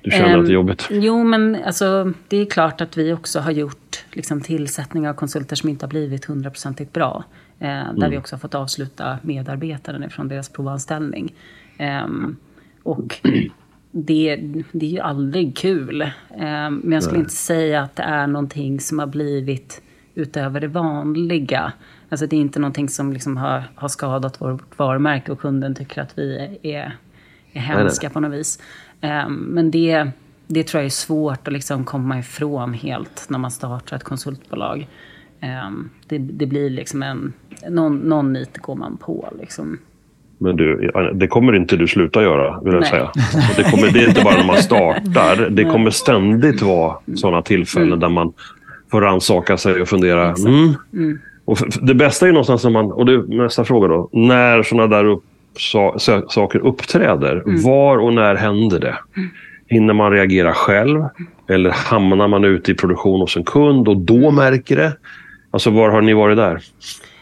du känner Ehm, att det är jobbigt? Jo, men alltså, det är klart att vi också har gjort liksom, tillsättningar av konsulter som inte har blivit hundraprocentigt bra. Eh, där Mm. vi också har fått avsluta medarbetaren från deras provanställning. Ehm, och det, det är ju aldrig kul. Ehm, men jag skulle inte säga att det är någonting som har blivit utöver det vanliga. Alltså det är inte någonting som liksom har, har skadat vårt varumärke och kunden tycker att vi är, är hemska på något vis. Ehm, men det, det tror jag är svårt att liksom komma ifrån helt när man startar ett konsultbolag. Ehm, det, det blir liksom en... Någon, någon nit går man på liksom. Men du, det kommer inte du sluta göra, vill jag Nej. säga. Det, kommer, det är inte bara när man startar. [LAUGHS] Det kommer ständigt vara sådana tillfällen där man får rannsaka sig och fundera. Mm. Och det bästa är någonstans när man, och det är nästa fråga då, när sådana där upp, sa, sa, saker uppträder. Var och när händer det? Hinner man reagera själv? Eller hamnar man ute i produktion hos en kund och då märker det? Alltså var har ni varit där?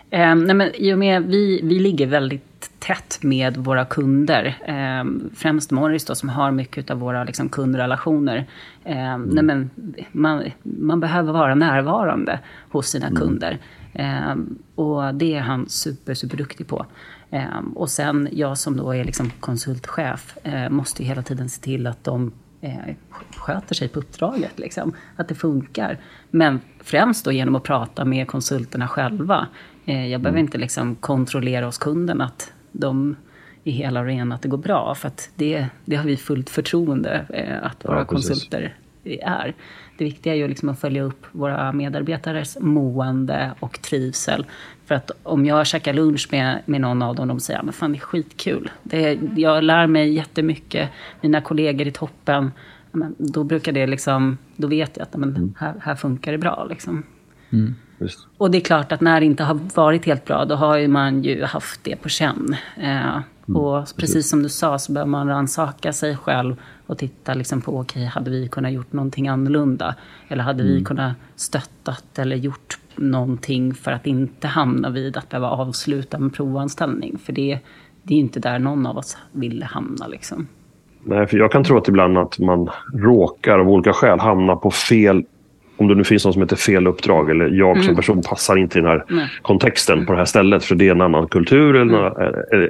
Eh, nej men, I och med vi, vi ligger väldigt tätt med våra kunder. Eh, främst Morris då, som har mycket av våra liksom, kundrelationer. Eh, nej men, man, man behöver vara närvarande hos sina kunder. Eh, och det är han super, super duktig på. Eh, och sen jag som då är liksom konsultchef eh, måste hela tiden se till att de eh, sköter sig på uppdraget. Liksom. Att det funkar. Men främst då genom att prata med konsulterna själva. Eh, jag behöver inte liksom kontrollera hos kunden att de är hela och rena, att det går bra. För det, det har vi fullt förtroende att våra precis. konsulter är. Det viktiga är ju liksom att följa upp våra medarbetares mående och trivsel. För att om jag käkar lunch med, med någon av dem, de säger att fan det är skitkul. Det jag lär mig jättemycket, mina kollegor är toppen. Men då brukar det liksom, då vet jag att men, här, här funkar det bra. Liksom. Visst. Och det är klart att när det inte har varit helt bra, då har man ju haft det på känn. Eh, och precis som du sa så behöver man rannsaka sig själv och titta liksom på, okej, hade vi kunnat gjort någonting annorlunda? Eller hade vi kunnat stöttat eller gjort någonting för att inte hamna vid att behöva avsluta en provanställning? För det, det är ju inte där någon av oss vill hamna liksom. Nej, för jag kan tro att ibland att man råkar av olika skäl hamna på fel om det nu finns något som heter fel uppdrag eller jag som person passar inte i den här Nej. kontexten på det här stället för det är en annan kultur. Eller några, eh, eh,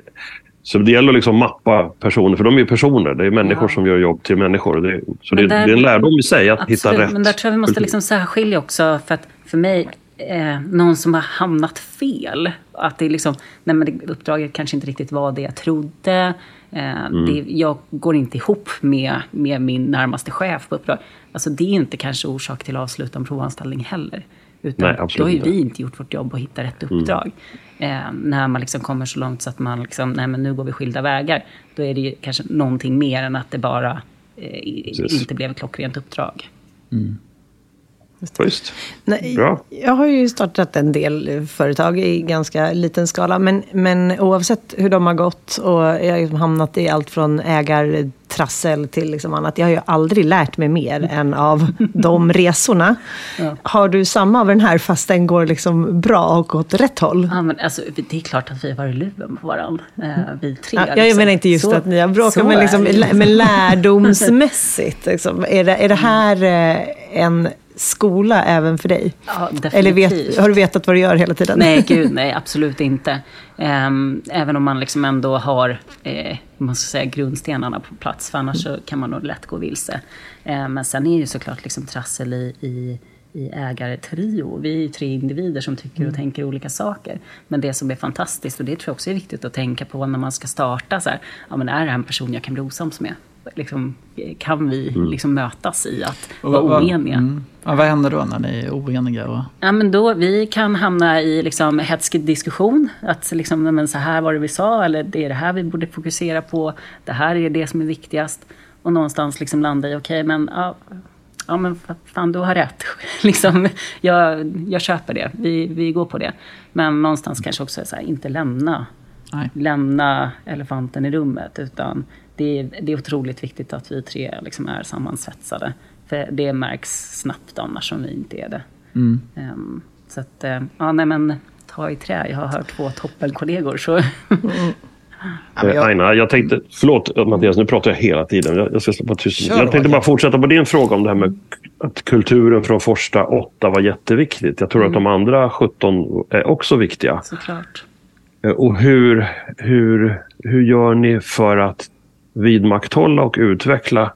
så det gäller att liksom mappa personer, för de är ju personer. Det är människor som gör jobb till människor. Det, så det, där- det är en lärdom i sig att hitta Absolut, rätt. men där tror jag vi måste liksom särskilja också. För att för mig, eh, någon som har hamnat fel. Att det är liksom, nej men det, uppdraget kanske inte riktigt var det jag trodde. Eh, Mm. det, jag går inte ihop med, med min närmaste chef på uppdrag. Alltså det är inte kanske orsak till att avsluta en provanställning heller. Utan Nej, då har ju vi inte gjort vårt jobb och hittat rätt uppdrag. Eh, när man liksom kommer så långt så att man liksom, nej men nu går vi skilda vägar. Då är det ju kanske någonting mer än att det bara eh, inte blev ett klockrent uppdrag. Visst. Nej, Bra. Jag har ju startat en del företag i ganska liten skala. Men, men oavsett hur de har gått och jag har liksom hamnat i allt från ägartrassel till liksom annat. Jag har ju aldrig lärt mig mer än av [LAUGHS] de resorna. Har du samma av den här fast den går liksom bra och åt rätt håll? Ja, men alltså, det är klart att vi har varit luven på varandra, eh, vi tre. Ja, jag liksom. menar inte just Så- att ni har bråkat, men, liksom, men [LAUGHS] lärdomsmässigt. Liksom, är, det, är det här eh, en skola även för dig? Ja, Eller vet, har du vetat vad du gör hela tiden? Nej, gud [LAUGHS] nej, absolut inte. Ehm, även om man liksom ändå har eh, man ska säga, grundstenarna på plats, för annars så kan man nog lätt gå vilse. Ehm, men sen är det ju såklart liksom trassel i, i, i ägaretrio. Vi är ju tre individer som tycker och tänker olika saker. Men det som är fantastiskt, och det tror jag också är viktigt att tänka på när man ska starta, så här, ja, men är det här en person jag kan bli osams med? Liksom, kan vi liksom mötas i att vara vad- oeniga? Mm. Ja, vad händer då när ni är oeniga? Och... Ja, men då, vi kan hamna i liksom hätsk diskussion. Att liksom, men så här var det vi sa, eller det är det här vi borde fokusera på. Det här är det som är viktigast. Och någonstans liksom landa i, okej, men ja, ja men fan du har rätt. [LAUGHS] liksom, jag, jag köper det, vi, vi går på det. Men någonstans kanske också så här, inte lämna, Nej. lämna elefanten i rummet. Utan det är, det är otroligt viktigt att vi tre liksom är sammansvetsade. För det märks snabbt annars om vi inte är det. Mm. Ehm, så att, eh, ja nej men ta i trä. Jag har hört två toppenkollegor. Så jag- Eh, Aina, jag tänkte, förlåt Mattias, nu pratar jag hela tiden. Jag, jag ska släppa tyst. Kör, Jag tänkte bara fortsätta på din fråga om det här med att kulturen från första åtta var jätteviktigt. Jag tror att de andra 17 är också viktiga. såklart. Eh, Och hur, hur, hur gör ni för att vidmakthålla och utveckla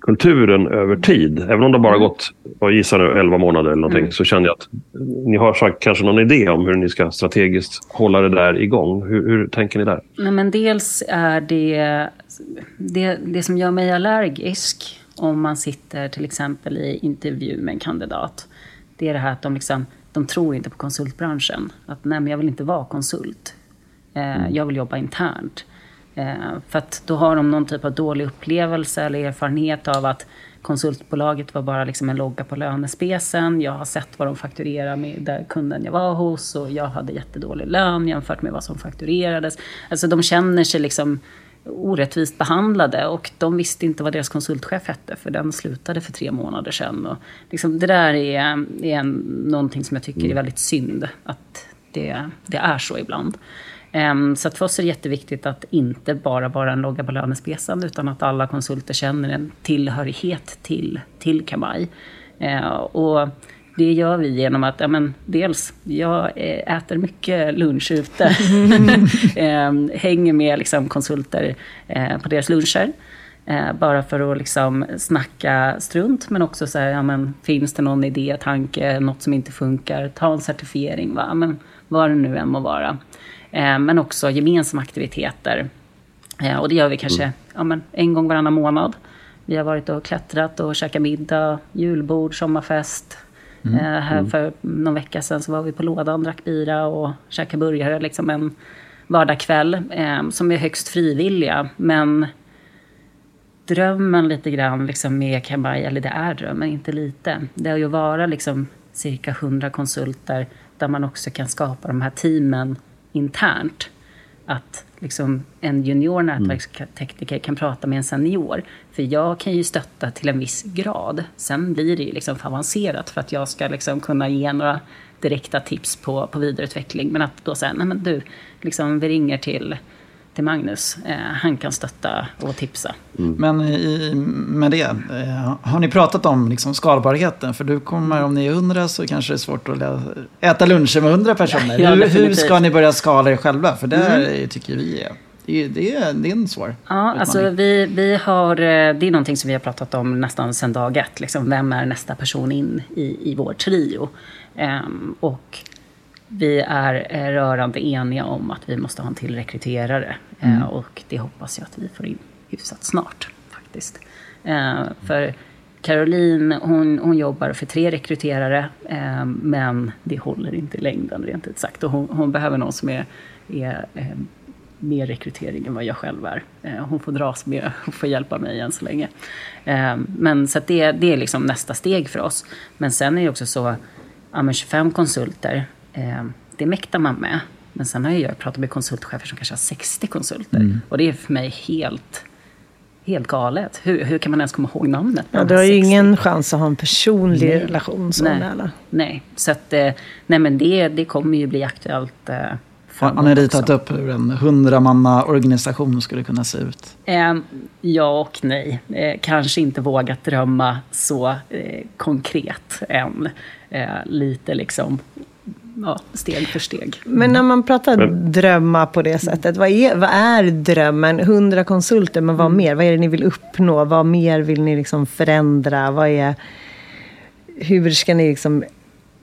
kulturen över tid? Även om det bara gått, jag gissar nu, 11 månader eller någonting, så känner jag att ni har sagt kanske någon idé om hur ni ska strategiskt hålla det där igång. Hur, hur tänker ni där? Nej, men dels är det, det det som gör mig allergisk om man sitter till exempel i intervju med en kandidat. Det är det här att de, liksom, de tror inte på konsultbranschen. Att nej, men jag vill inte vara konsult. Eh, Jag vill jobba internt. Eh, för att då har de någon typ av dålig upplevelse eller erfarenhet av att konsultbolaget var bara liksom en logga på lönespecen. Jag har sett vad de fakturerar med där kunden jag var hos och jag hade jättedålig lön jämfört med vad som fakturerades. Alltså de känner sig liksom orättvist behandlade och de visste inte vad deras konsultchef hette för den slutade för tre månader sedan. Och liksom, det där är, är någonting som jag tycker är väldigt synd att det, det är så ibland. Ehm, Så för oss är det jätteviktigt att inte bara vara en logga på lönespecen utan att alla konsulter känner en tillhörighet till, till Kamaj. Eh, Och det gör vi genom att, ja, men, dels, jag eh, äter mycket lunch ute. [LAUGHS] Ehm, Hänger med liksom, konsulter eh, på deras luncher. Eh, bara för att liksom snacka strunt, men också så här, ja, men, finns det någon idé, tanke, något som inte funkar, ta en certifiering, va? Men, vad det nu än må vara. Eh, men också gemensamma aktiviteter. Eh, och det gör vi kanske ja, men, en gång varannan månad. Vi har varit och klättrat och käkat middag, julbord, sommarfest. Eh, här för någon vecka sedan så var vi på lådan, drack bira och käkade burgare. Liksom en vardagskväll eh, som är högst frivilliga. Men drömmen lite grann liksom med Kambaj, eller det är drömmen, inte lite. Det är ju att vara liksom cirka 100 konsulter där man också kan skapa de här teamen internt. Att liksom en junior nätverkstekniker kan prata med en senior. För jag kan ju stötta till en viss grad. Sen blir det ju liksom för avancerat för att jag ska liksom kunna ge några direkta tips på, på vidareutveckling. Men att då säga, nej men du, liksom, vi ringer till, till Magnus. Eh, han kan stötta och tipsa. Men i, med det, eh, har ni pratat om liksom skalbarheten? För du kommer, om ni är hundra så kanske det är svårt att äta luncher med hundra personer. [LAUGHS] Ja, hur, hur ska ni börja skala er själva? För det tycker vi är, det är, det är, det är en svår Ja, alltså utmaning. vi, vi har, eh, det är någonting som vi har pratat om nästan sedan dag ett. Liksom, vem är nästa person in i, i vår trio? Ehm, och vi är eh, rörande eniga om att vi måste ha en till rekryterare. Eh, och det hoppas jag att vi får in hyfsat snart faktiskt. Eh, för Caroline, hon, hon jobbar för tre rekryterare, men det håller inte i längden rent ut sagt. Och hon, hon behöver någon som är, är mer rekrytering än vad jag själv är. Hon får dras med [LAUGHS] och får hjälpa mig än så länge. Men så det, det är liksom nästa steg för oss. Men sen är det också så, ja, men 25 konsulter, det mäktar man med. Men sen har jag pratat med konsultchefer som kanske har 60 konsulter. Och det är för mig helt, helt galet. Hur, hur kan man ens komma ihåg namnet? Ja, du har ju 60? ingen chans att ha en personlig Nej. relation så Nej. alla. Nej, så att, eh, nej men det, det kommer ju bli aktuellt. Eh, Har, ni ritat upp hur en hundramanna organisation skulle kunna se ut? Eh, ja och nej. Eh, kanske inte vågat drömma så eh, konkret än. Eh, lite liksom ja, steg för steg. Men när man pratar Men- drömma på det sättet, vad är, vad är drömmen? 100 konsulter, men vad mer? Vad är det ni vill uppnå? Vad mer vill ni liksom förändra? Vad är, hur ska ni liksom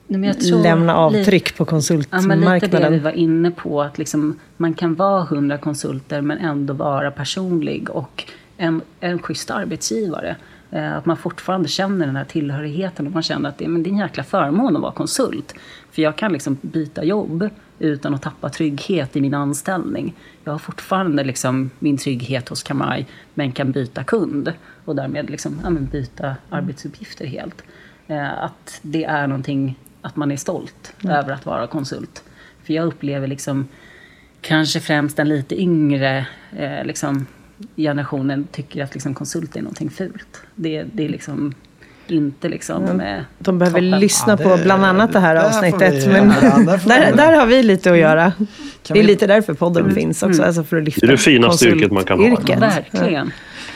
Nej, men jag tror lämna avtryck på Ja, men lite det vi konsultmarknaden? var inne på. Att liksom, man kan vara 100 konsulter men ändå vara personlig och en, en schysst arbetsgivare. Eh, att man fortfarande känner den här tillhörigheten och man känner att det, men det är en jäkla förmån att vara konsult. För jag kan liksom byta jobb utan att tappa trygghet i min anställning. Jag har fortfarande liksom min trygghet hos Kamaj men kan byta kund och därmed liksom, ja, byta arbetsuppgifter helt. Eh, att det är någonting, att man är stolt över att vara konsult. För jag upplever liksom kanske främst den lite yngre eh, liksom, generationen tycker att liksom, konsult är någonting fult. Det, det är liksom inte liksom... Eh, De behöver toppen. lyssna Ja, på bland annat det här där avsnittet. vi- Men ja, där [LAUGHS] där, har vi lite att göra. Kan det är vi- lite därför podden finns också. Alltså för att lyfta Det är det finaste yrket man kan ha. konsultyrket. Verkligen.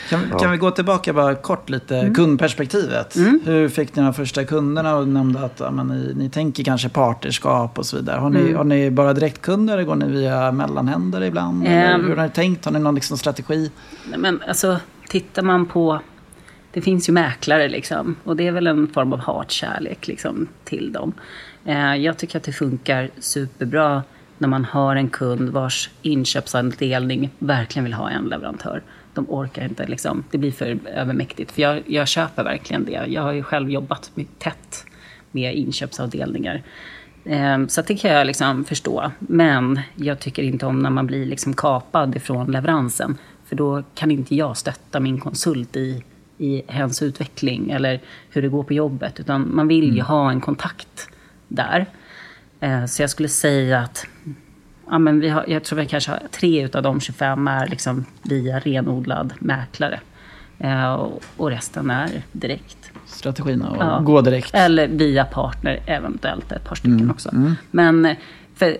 Kan, kan vi gå tillbaka bara kort lite, Mm. kundperspektivet. Hur fick ni de första kunderna och nämnde att ja, men ni, ni tänker kanske partnerskap och så vidare. Har ni, Mm. har ni bara direktkunder eller går ni via mellanhänder ibland? eller Ehm. hur har ni tänkt? Har ni någon liksom strategi? Nej, Men alltså, tittar man på... Det finns ju mäklare liksom. Och det är väl en form av hatkärlek liksom, till dem. Eh, jag tycker att det funkar superbra när man har en kund vars inköpsavdelning verkligen vill ha en leverantör. De orkar inte, liksom, det blir för övermäktigt. För jag, jag köper verkligen det. Jag har ju själv jobbat mycket tätt med inköpsavdelningar. Eh, Så det kan jag liksom förstå. Men jag tycker inte om när man blir liksom kapad ifrån leveransen. För då kan inte jag stötta min konsult i, i hens utveckling eller hur det går på jobbet. Utan man vill ju ha en kontakt där. Eh, Så jag skulle säga att ja, men vi har, jag tror vi kanske har tre utav de 25 är liksom via renodlad mäklare. Eh, Och resten är direkt. Strategin och Ja. gå direkt? Eller via partner, eventuellt ett par stycken Mm, också. Men eh, för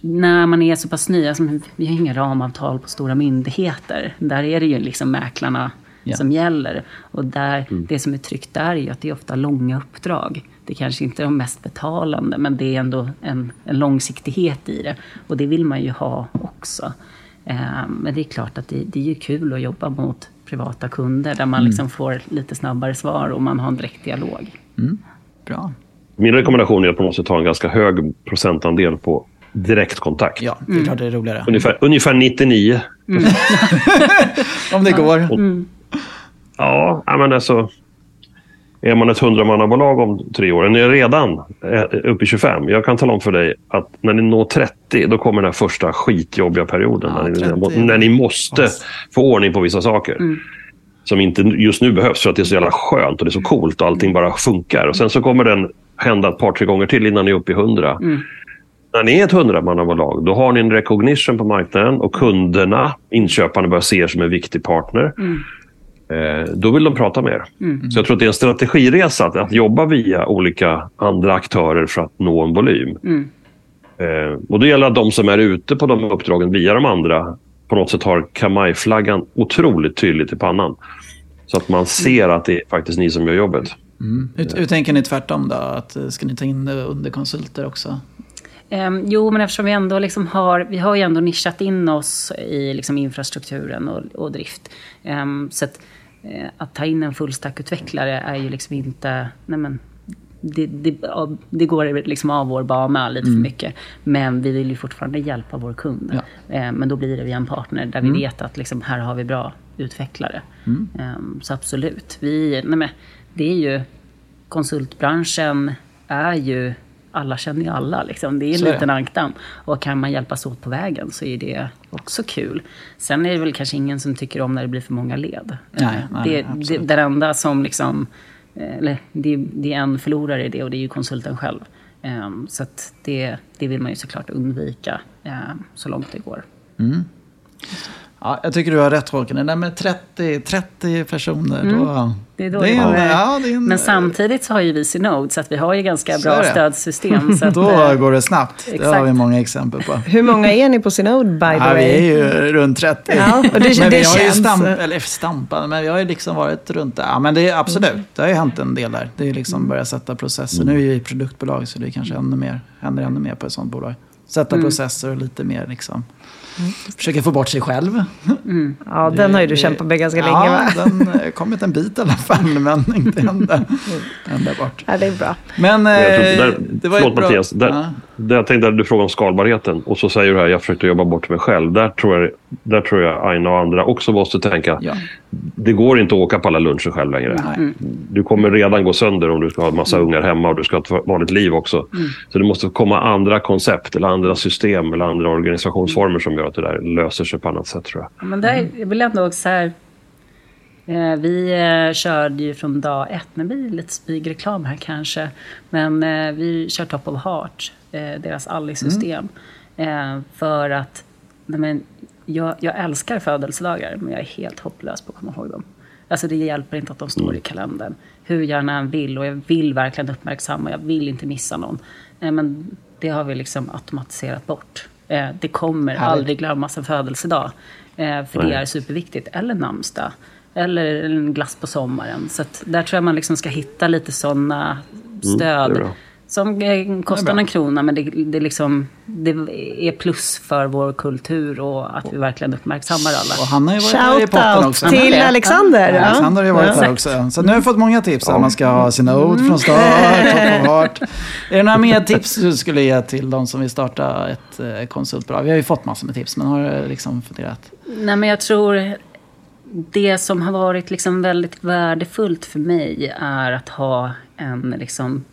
när man är så pass ny, alltså, vi har inga ramavtal på stora myndigheter. Där är det ju liksom mäklarna Ja. som gäller. Och där, det som är tryggt där är ju att det är ofta långa uppdrag. Det kanske inte är de mest betalande, men det är ändå en, en långsiktighet i det. Och det vill man ju ha också. Eh, men det är klart att det, det är ju kul att jobba mot privata kunder där man liksom får lite snabbare svar och man har en direkt dialog. Bra. Min rekommendation är att man måste ta en ganska hög procentandel på direktkontakt. Ja, det är Mm. klart det är roligare. Ungefär, ungefär 99. [LAUGHS] Om det går. Ja, ja, men alltså. Är man ett hundramannabolag om tre år, ni är redan eh, uppe i 25. Jag kan tala om för dig att när ni når 30, då kommer den första skitjobbiga perioden. Ja, när, ni, 30. när ni måste få ordning på vissa saker. Som inte just nu behövs för att det är så jävla skönt och det är så coolt och allting bara funkar. Och sen så kommer den hända ett par, tre gånger till innan ni är uppe i 100. När ni är ett hundramannabolag, då har ni en recognition på marknaden och kunderna, inköparna, börjar se er som en viktig partner. Eh, då vill de prata med er. Så jag tror att det är en strategiresa att, att jobba via olika andra aktörer för att nå en volym. Eh, och det gäller att de som är ute på de uppdragen via de andra på något sätt har Kamaj-flaggan otroligt tydligt i pannan. Så att man ser att det är faktiskt ni som gör jobbet. Hur, hur tänker ni tvärtom då? Att, eh, ska ni ta in eh, underkonsulter också? Ehm, jo, men eftersom vi ändå liksom har, vi har ju ändå nischat in oss i liksom infrastrukturen och, och drift. Ehm, så att, eh, att ta in en fullstackutvecklare är ju liksom inte, nej men, det, det, det går liksom av vår bana lite för mycket. Men vi vill ju fortfarande hjälpa vår kund. Ja. Ehm, men då blir det via en partner där vi vet att liksom, här har vi bra utvecklare. Ehm, så absolut. Vi, nej men, det är ju, konsultbranschen är ju, alla känner ju alla. Liksom. Det är en Så det. liten ankdamm. Och kan man hjälpas åt på vägen så är det också kul. Sen är det väl kanske ingen som tycker om när det blir för många led. Nej, Eh, nej, det, absolut. det, den enda som liksom, eh, eller det, det är en förlorare i det och det är ju konsulten själv. Ehm, så det, det vill man ju såklart undvika ehm, så långt det går. Ja, jag tycker du har rätt Håkan. Det där med 30, 30 personer, då... Mm. Det är då det är en, ja, det är en, Men samtidigt så har ju vi Synode så att vi har ju ganska bra stödsystem. Så [LAUGHS] att, Då eh, går det snabbt. Det har exakt. vi många exempel på. Hur många är ni på Synode, by the Ja, way? vi är ju runt 30. Ja, och det- men vi det har ju stamp, eller stampat, men vi har ju liksom varit runt där. Ja, men det är absolut, det har ju hänt en del där. Det är liksom börjat sätta processer. Nu är vi i produktbolag så det är kanske ännu mer, händer ännu mer på ett sånt bolag. Sätta processer och lite mer liksom. Försöka få bort sig själv. Ja, den har ju du kämpat med ganska ja, länge, va? den har kommit en bit i alla fall, men inte ända, ända bort. Ja, det är bra. Men eh, där, det var ju förlåt bra... Mattias. Där, Ja. där jag tänkte att du frågade om skalbarheten och så säger du här jag försökte jobba bort mig själv. Där tror jag, där tror jag Aina och andra också måste tänka. Ja. Det går inte att åka på alla luncher själv längre. Nej. Du kommer redan gå sönder om du ska ha en massa ungar hemma och du ska ha ett vanligt liv också. Så det måste komma andra koncept eller andra system eller andra organisationsformer som gör att det där löser sig på annat sätt tror jag. Ja, Men där, jag vill ändå också så här, eh, vi eh, körde ju från dag ett, blir det lite smygreklam här kanske, men eh, vi kör Top of Heart, eh, deras Ally-system. Eh, för att, nej men, jag, jag älskar födelsedagar, men jag är helt hopplös på att komma ihåg dem. Alltså det hjälper inte att de står i kalendern. Hur gärna jag än vill, och jag vill verkligen uppmärksamma, jag vill inte missa någon. Eh, men det har vi liksom automatiserat bort. Eh, det kommer Härligt. aldrig glömmas en födelsedag. Eh, för det är superviktigt. Eller namnsdag. Eller en glass på sommaren. Så där tror jag man liksom ska hitta lite sådana stöd. det är bra. Som eh, kostar en krona, men det, det, liksom, det är plus för vår kultur och att vi verkligen uppmärksammar alla. Och han har ju varit här i potten också. till Ja. Alexander. Ja, Ja. han har ju varit Ja. här också. Så nu har jag fått många tips. Att man ska ha sina ord från start, top of heart. Är det några mer tips du skulle ge till de som vill starta ett eh, konsultbolag? Vi har ju fått massor med tips, men har du liksom funderat? Nej, men jag tror det som har varit liksom väldigt värdefullt för mig är att ha en liksom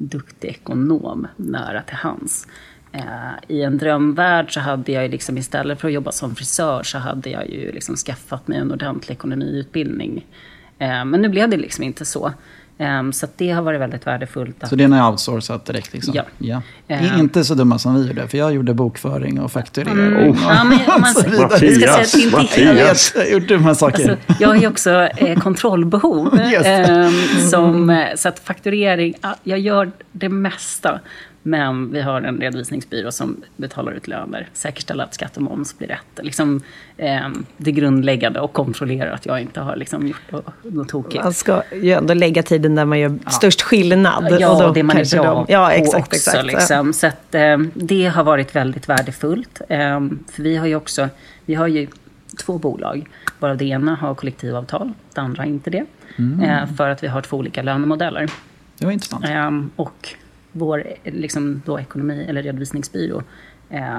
duktig ekonom nära till hands. Eh, I en drömvärld så hade jag ju liksom istället för att jobba som frisör så hade jag ju liksom skaffat mig en ordentlig ekonomiutbildning. Eh, men nu blev det liksom inte så. Eh, så att det har varit väldigt värdefullt. Att, Så det är ni outsourcat direkt liksom? Ja. Det är Eh. inte så dumma som vi gjorde, för jag gjorde bokföring och fakturering. Mm. Ja, men om man, [LAUGHS] så vidare. jag ska Jag jag gjort dumma saker. Alltså, jag har ju också eh, kontrollbehov. [LAUGHS] Just. Ehm, som, så att fakturering, jag gör det mesta. Men vi har en redovisningsbyrå som betalar ut löner, säkerställer att skatt och moms blir rätt. Liksom, ehm, det grundläggande och kontrollerar att jag inte har liksom, gjort något- tokigt. Man ska ju ändå lägga tiden där man gör störst skillnad. Ja, och då det man är bra de- Ja, på exakt, också. exakt. Liksom. Så att, eh, det har varit väldigt värdefullt. Eh, för vi har ju också vi har ju två bolag. Varav det ena har kollektivavtal, det andra inte det. Mm. Eh, för att vi har två olika lönemodeller. Det var intressant. Eh, och vår eh, liksom, då, ekonomi eller redovisningsbyrå eh,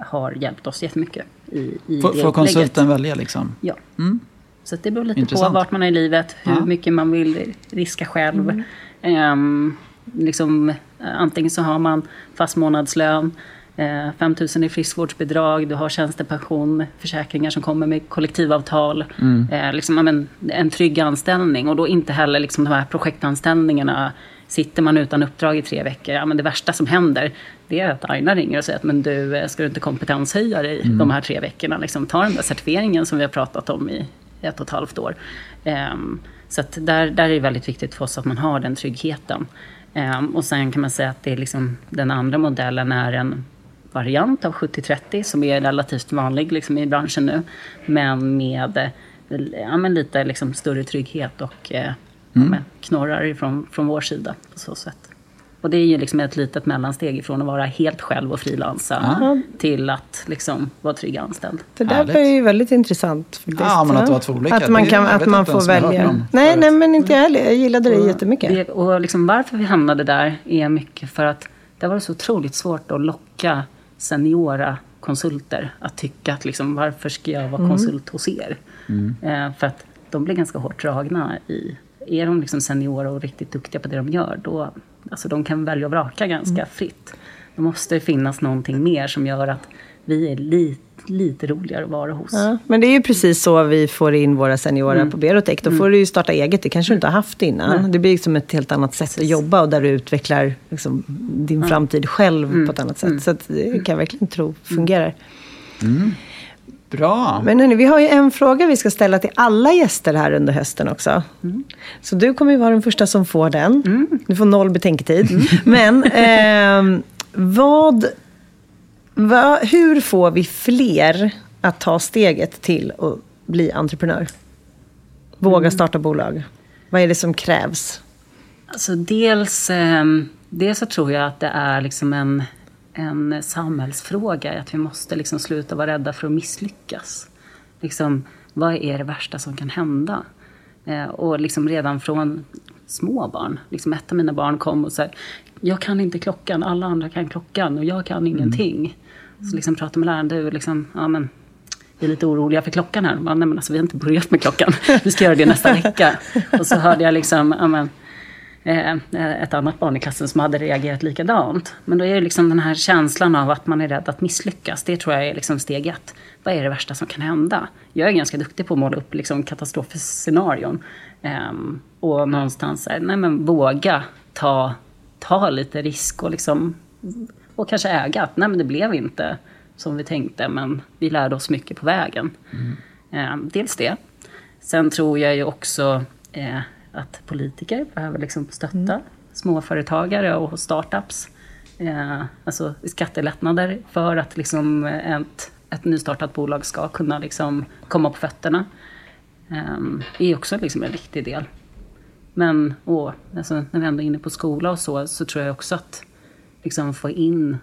har hjälpt oss jättemycket i, i Får, får konsulten välja liksom? Ja. Mm. Så det beror lite Intressant. på vart man är i livet, hur Ja. mycket man vill riska själv. Ehm, liksom, eh, antingen så har man fast månadslön, eh, 5 000 i friskvårdsbidrag, du har tjänstepension, försäkringar som kommer med kollektivavtal. Eh, liksom, men, en trygg anställning och då inte heller liksom, de här projektanställningarna Sitter man utan uppdrag i tre veckor, ja, men det värsta som händer det är att Aina ringer och säger att men du, eh, ska du inte kompetenshöja dig de här tre veckorna? Liksom, ta den där certifieringen som vi har pratat om i ett och ett halvt år. Ehm, så där, där är det väldigt viktigt för oss att man har den tryggheten. Ehm, och sen kan man säga att det är liksom, den andra modellen är en variant av 70-30 som är relativt vanlig liksom, i branschen nu. Men med eh, ja, men lite liksom, större trygghet och eh, ja, men, knorrar ifrån, från vår sida på så sätt. Och det är ju liksom ett litet mellansteg ifrån att vara helt själv och frilansa till att liksom vara trygg anställd. Det där Härligt. var ju väldigt intressant. Faktiskt. Ja, men att det var två olika. Att man, kan, att man får välja. Nej, nej, men inte jag heller. Jag gillade det jättemycket. Det, och liksom varför vi hamnade där är mycket för att det var så otroligt svårt att locka seniora konsulter att tycka att liksom, varför ska jag vara konsult hos er? Eh, för att de blir ganska hårt dragna i... Är de liksom seniora och riktigt duktiga på det de gör, då alltså de kan välja och vraka ganska fritt. Då måste det finnas någonting mer som gör att vi är lite, lite roligare att vara hos. Ja, men det är ju precis så vi får in våra seniorer Mm. på Berotech. Då får du ju starta eget. Det kanske du inte har haft innan. Det blir liksom ett helt annat sätt att jobba och där du utvecklar liksom din framtid själv Mm. på ett annat sätt. Så att det kan jag verkligen tro fungerar. Bra. Men hörni, vi har ju en fråga vi ska ställa till alla gäster här under hösten också. Så du kommer ju vara den första som får den. Du får noll betänketid. [LAUGHS] Men ehm, vad, vad, hur får vi fler att ta steget till att bli entreprenör? Våga starta bolag. Vad är det som krävs? Alltså dels, eh, dels så tror jag att det är liksom en, en samhällsfråga. Att vi måste liksom sluta vara rädda för att misslyckas. Liksom, vad är det värsta som kan hända? Eh, och liksom redan från små barn. Liksom ett av mina barn kom och sa jag kan inte klockan, alla andra kan klockan och jag kan ingenting. Så liksom prata med läraren, du liksom, ja men vi är lite oroliga för klockan här. Man, nej, men alltså, vi har inte börjat med klockan. Vi ska göra det nästa vecka. Och så hörde jag liksom, ja, men, ett annat barn i klassen som hade reagerat likadant. Men då är det liksom den här känslan av att man är rädd att misslyckas. Det tror jag är liksom steg ett. Vad är det värsta som kan hända? Jag är ganska duktig på att måla upp liksom katastrofscenarion. Um, och någonstans, här, nej men våga ta, ta lite risk och liksom och kanske äga att nej men det blev inte som vi tänkte, men vi lärde oss mycket på vägen. Mm. Eh, dels det. Sen tror jag ju också eh, att politiker behöver liksom stötta mm. småföretagare och startups. Eh, alltså skattelättnader för att liksom ett, ett nystartat bolag ska kunna liksom komma på fötterna. Eh, är också liksom en viktig del. Men åh, alltså, när vi ändå är inne på skola och så, så tror jag också att liksom få in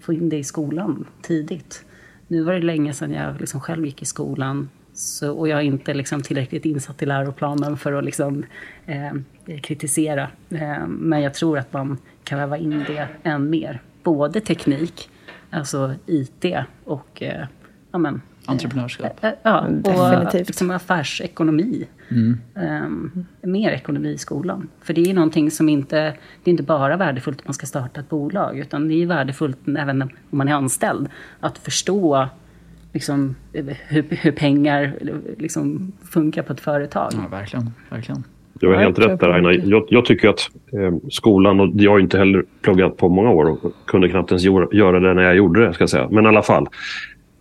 få in det i skolan tidigt. Nu var det länge sedan jag liksom själv gick i skolan så, och jag är inte liksom tillräckligt insatt i läroplanen för att liksom, eh, kritisera. Eh, men jag tror att man kan väva in det än mer. Både teknik, alltså IT och eh, ja, men, Entreprenörskap. Eh, ja, och liksom affärsekonomi. Mm. Um, mer ekonomi i skolan. För det är någonting som inte, det är inte bara värdefullt att man ska starta ett bolag, utan det är värdefullt även om man är anställd, att förstå liksom, hur, hur pengar liksom, funkar på ett företag. Ja, verkligen. verkligen. Du har helt rätt där Aina. Jag, jag, tycker att eh, skolan, och jag har inte heller pluggat på många år och kunde knappt ens göra det när jag gjorde det. Ska jag säga. Men i alla fall,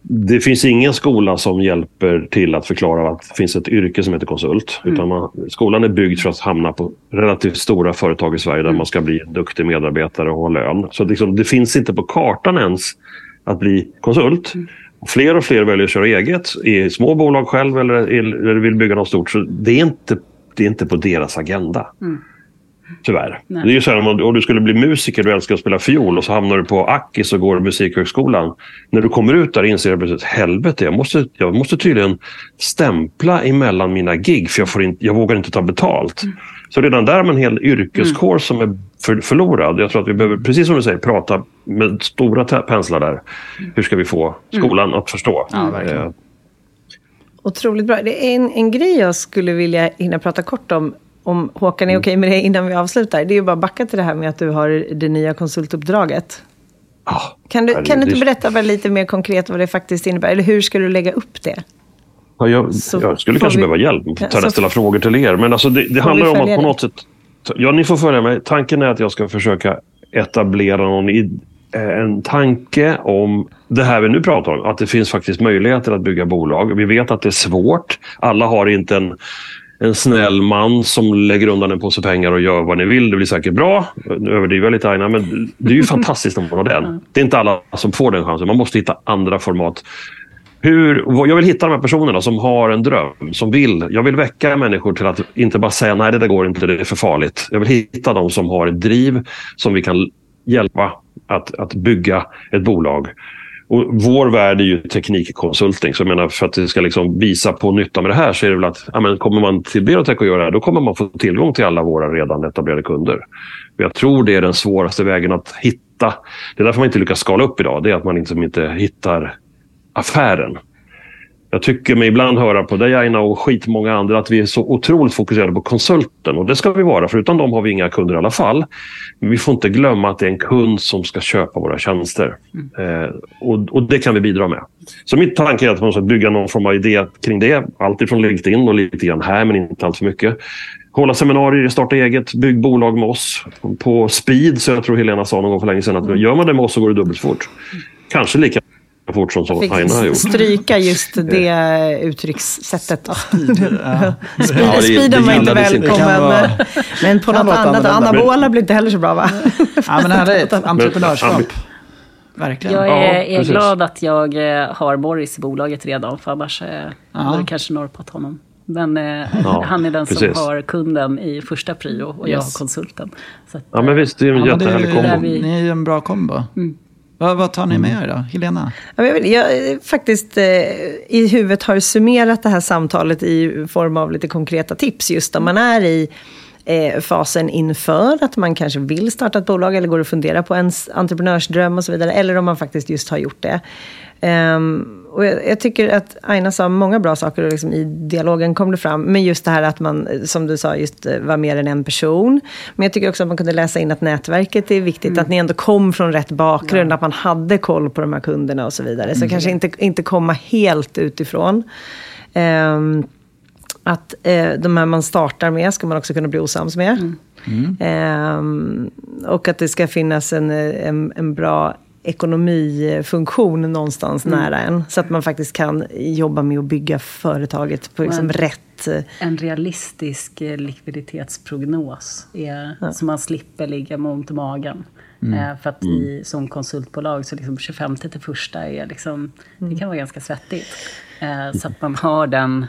det finns ingen skola som hjälper till att förklara att det finns ett yrke som heter konsult. Mm. Utan man, skolan är byggd för att hamna på relativt stora företag i Sverige där mm. man ska bli en duktig medarbetare och ha lön. Så liksom, det finns inte på kartan ens att bli konsult. Mm. Fler och fler väljer att köra eget i små bolag själv eller, eller vill bygga något stort. Så det är inte, det är inte på deras agenda. Mm. Tyvärr. Nej. Det är ju så här, om, om du skulle bli musiker och älskar att spela fiol och så hamnar du på Akis och går musikhögskolan. När du kommer ut där inser du att helvete, jag måste, jag måste tydligen stämpla emellan mina gig för jag, får in, jag vågar inte ta betalt. Mm. Så redan där har man en hel yrkeskår mm. som är för, förlorad. Jag tror att vi behöver, precis som du säger, prata med stora penslar där. Hur ska vi få skolan mm. att förstå? Ja, eh. Otroligt bra. Det är en, en grej jag skulle vilja hinna prata kort om om Håkan är okej okay med det innan vi avslutar. Det är ju bara att backa till det här med att du har det nya konsultuppdraget. Ah, kan du, kan du inte berätta lite mer konkret vad det faktiskt innebär? Eller hur ska du lägga upp det? Ja, jag, jag skulle kanske vi, behöva hjälp med att ställa frågor till er. Men alltså det, det handlar om att på något sätt... Ja, ni får följa mig. Tanken är att jag ska försöka etablera någon, en tanke om det här vi nu pratar om. Att det finns faktiskt möjligheter att bygga bolag. Vi vet att det är svårt. Alla har inte en en snäll man som lägger undan en påse pengar och gör vad ni vill. Det blir säkert bra. Nu överdriver jag lite Aina, men det är ju [LAUGHS] fantastiskt om man har den. Det är inte alla som får den chansen. Man måste hitta andra format. Hur, jag vill hitta de här personerna som har en dröm, som vill. Jag vill väcka människor till att inte bara säga nej, det där går inte, det är för farligt. Jag vill hitta de som har ett driv som vi kan hjälpa att, att bygga ett bolag. Och vår värld är ju teknikkonsulting. Så jag menar, för att det ska liksom visa på nytta med det här så är det väl att ja, men kommer man till Berotech och göra det här, då kommer man få tillgång till alla våra redan etablerade kunder. Jag tror det är den svåraste vägen att hitta. Det är därför man inte lyckas skala upp idag. Det är att man liksom inte hittar affären. Jag tycker mig ibland höra på dig Aina och skitmånga andra att vi är så otroligt fokuserade på konsulten. Och det ska vi vara, för utan dem har vi inga kunder i alla fall. Men vi får inte glömma att det är en kund som ska köpa våra tjänster. Mm. Eh, och, och, det kan vi bidra med. Så mitt tanke är att man ska bygga någon form av idé kring det. Alltifrån LinkedIn och lite grann här, men inte allt för mycket. Hålla seminarier, starta eget, bygg bolag med oss. På speed, så jag tror Helena sa någon gång för länge sedan, att gör man det med oss så går det dubbelt fort. Kanske lika fort som, Aina har gjort. stryka just det uttryckssättet. Ja, [LAUGHS] Speeden var inte välkommen. Vara, men på något annat. Anabola blir inte heller så bra va? [LAUGHS] ja, men här är ett [LAUGHS] entreprenörskap. Verkligen. Jag är, ja, är glad att jag eh, har Boris i bolaget redan, för annars eh, hade det kanske norpat honom. Men eh, ja, han är den precis. som har kunden i första prio och yes. jag har konsulten. Att, ja, men visst, det är en ja, jättehärlig kombo. Vi... Ni är ju en bra kombo. Mm. Vad, vad tar ni med er då? Helena? Jag, jag faktiskt eh, i huvudet har summerat det här samtalet i form av lite konkreta tips just om man är i eh, fasen inför att man kanske vill starta ett bolag eller går och funderar på ens entreprenörsdröm och så vidare. Eller om man faktiskt just har gjort det. Um, och jag, jag, tycker att Aina sa många bra saker och liksom i dialogen kom det fram. Men just det här att man, som du sa, just eh, var mer än en person. Men jag tycker också att man kunde läsa in att nätverket är viktigt. Mm. Att ni ändå kom från rätt bakgrund, ja. att man hade koll på de här kunderna och så vidare. Så mm. kanske inte, inte komma helt utifrån. Um, att eh, de här man startar med ska man också kunna bli osams med. Mm. Um, och att det ska finnas en, en, en bra ekonomifunktion någonstans mm. nära en. Så att man faktiskt kan jobba med att bygga företaget på liksom rätt... Eh, en realistisk eh, likviditetsprognos. Är, ja. Så man slipper ligga med ont i magen. Mm. Eh, för att mm. i, som konsultbolag så liksom 25 till första är liksom, det kan vara ganska svettigt. Så att man har den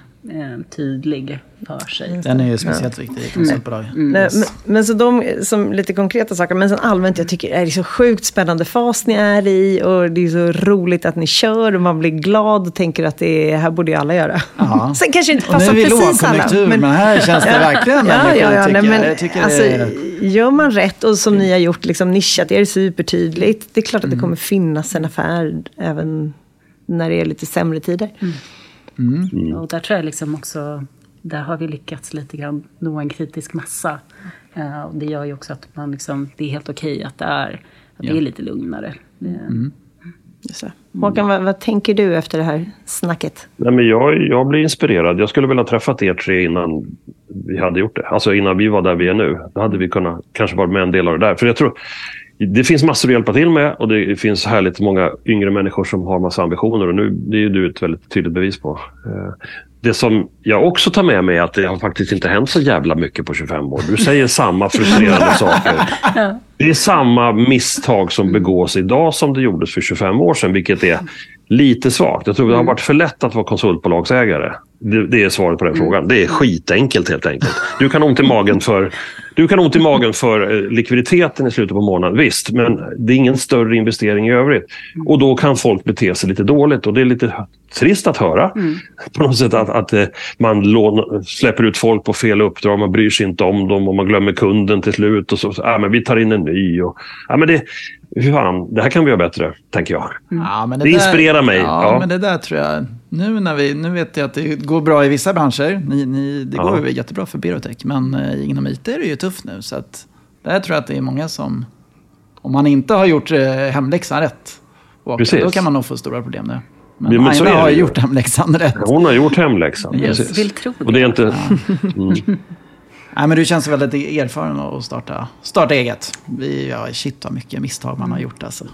tydlig för sig. Den är ju speciellt ja. viktig i konsultbolag. Mm. Mm. Yes. Men, men, så de som lite konkreta saker, men sen allmänt, jag tycker det är så sjukt spännande fas ni är i och det är så roligt att ni kör och man blir glad och tänker att det är, här borde ju alla göra. Ja. [LAUGHS] sen kanske inte passar precis alla. Men, men här känns det verkligen ja, ja, ja, nej, men, alltså, Gör man rätt och som ni har gjort, liksom nischat er supertydligt, det är klart att det mm. kommer finnas en affär även när det är lite sämre tider. Mm. Mm. mm. Och där tror jag liksom också, där har vi lyckats lite grann nå en kritisk massa. Uh, och det gör ju också att man liksom, det är helt okej okay att det är, att ja. det är lite lugnare. Mm. Håkan, vad, vad, tänker du efter det här snacket? Nej, men jag, jag blir inspirerad. Jag skulle vilja träffat er tre innan vi hade gjort det. Alltså innan vi var där vi är nu. Då hade vi kunnat kanske varit med en del av det där. För jag tror, det finns massor att hjälpa till med och det finns härligt många yngre människor som har massa ambitioner och nu det är du ett väldigt tydligt bevis på. Eh, det som jag också tar med mig är att det har faktiskt inte hänt så jävla mycket på 25 år. Du säger samma frustrerande [LAUGHS] saker. Det är samma misstag som begås idag som det gjordes för 25 år sedan, vilket är lite svagt. Jag tror det har varit för lätt att vara konsultbolagsägare. Det, det är svaret på den frågan. Det är skitenkelt helt enkelt. Du kan ha ont i magen för du kan ha ont i magen för eh, likviditeten i slutet på månaden, visst, men det är ingen större investering i övrigt. Och då kan folk bete sig lite dåligt och det är lite trist att höra. Mm. [LAUGHS] På något sätt att, att eh, man lån, släpper ut folk på fel uppdrag, man bryr sig inte om dem och man glömmer kunden till slut. Och så, så ah, men vi tar in en ny. Och, ah, men det, hur fan, det här kan vi göra bättre, tänker jag. Mm. Ja, det, det inspirerar där, mig. Ja, ja, men det där tror jag. Nu, när vi, nu vet jag att det går bra i vissa branscher. Ni, ni, det går ja. jättebra för Berotech. Men eh, inom IT är det ju tufft nu. Så att, där tror jag att det är många som... Om man inte har gjort eh, hemläxan rätt, Precis. då kan man nog få stora problem nu. Men, ja, men Aina har gjort hemläxan rätt. Hon har gjort hemläxan. Yes. Vill tro det. Och det är inte... Mm. Nej, men du känns väldigt erfaren att starta, starta eget. Vi, ja, shit vad mycket misstag man har gjort alltså.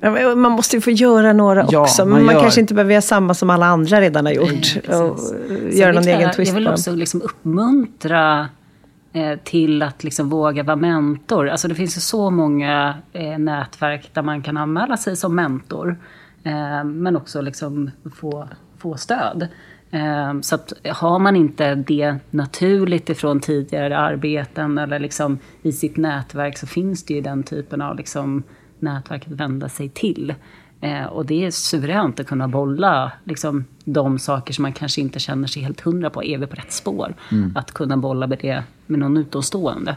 Ja, man måste ju få göra några ja, också. Men man, man kanske inte behöver göra samma som alla andra redan har gjort. Nej, och göra någon egen twist Jag vill också liksom uppmuntra eh, till att liksom våga vara mentor. Alltså det finns ju så många eh, nätverk där man kan anmäla sig som mentor. Eh, men också liksom få, få stöd. Ehm, så att har man inte det naturligt ifrån tidigare arbeten eller liksom i sitt nätverk så finns det ju den typen av liksom nätverk att vända sig till. Ehm, och det är suveränt att kunna bolla liksom, de saker som man kanske inte känner sig helt hundra på. Är vi på rätt spår? Mm. Att kunna bolla med det med någon utomstående.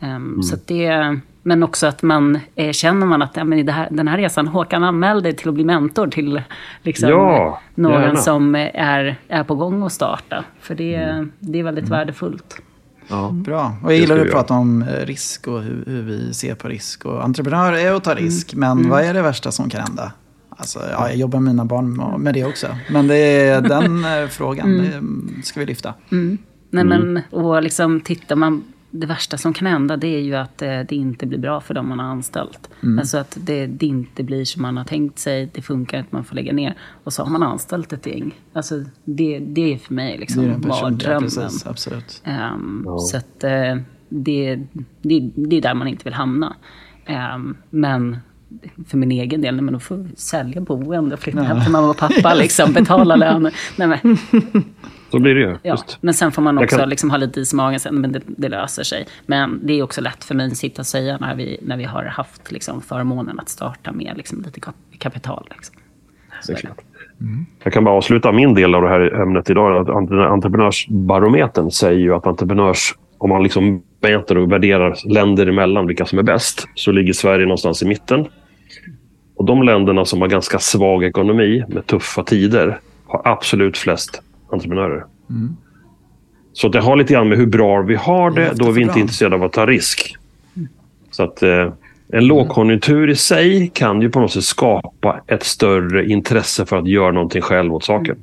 Um, mm. Så det, men också att man eh, känner man att ja, men det här, den här resan, Håkan anmälde till att bli mentor till liksom, ja, någon gärna. som är, är på gång att starta. För det, mm. det är väldigt mm. värdefullt. Ja. Bra. Och jag gillar att prata om eh, risk och hur, hur, vi ser på risk. Och entreprenör är att ta mm. risk, mm. men vad är det värsta som kan hända? Alltså, ja, jag jobbar med mina barn med det också. Men det är [LAUGHS] den eh, frågan, mm. det ska vi lyfta. Mm. Nej, men, och liksom, tittar man det värsta som kan hända det är ju att eh, det inte blir bra för dem man har anställt. Mm. Alltså att det, det, inte blir som man har tänkt sig, det funkar inte, man får lägga ner. Och så har man anställt ett gäng. Alltså det, det är för mig liksom mardrömmen. Ja, absolut. Um, ja. Så att uh, det, det, det är där man inte vill hamna. Um, men för min egen del, men då får vi sälja boende och flytta ja. hem till mamma och pappa, liksom, betala löner. Nej, men. [LAUGHS] Så blir det ju. Ja. Men sen får man också kan... liksom ha lite is i magen, sen, men det, det, löser sig. Men det är också lätt för mig att sitta och säga när vi, när vi har haft liksom, förmånen att starta med liksom, lite kapital. Liksom. Mm. Jag kan bara avsluta min del av det här ämnet idag. Att entreprenörsbarometern säger ju att entreprenörs om man liksom mäter och värderar länder emellan vilka som är bäst, så ligger Sverige någonstans i mitten. Och de länderna som har ganska svag ekonomi med tuffa tider har absolut flest entreprenörer. Så det har lite grann med hur bra vi har det. Då är vi inte bra. intresserade av att ta risk. Så att eh, en lågkonjunktur i sig kan ju på något sätt skapa ett större intresse för att göra någonting själv åt saken.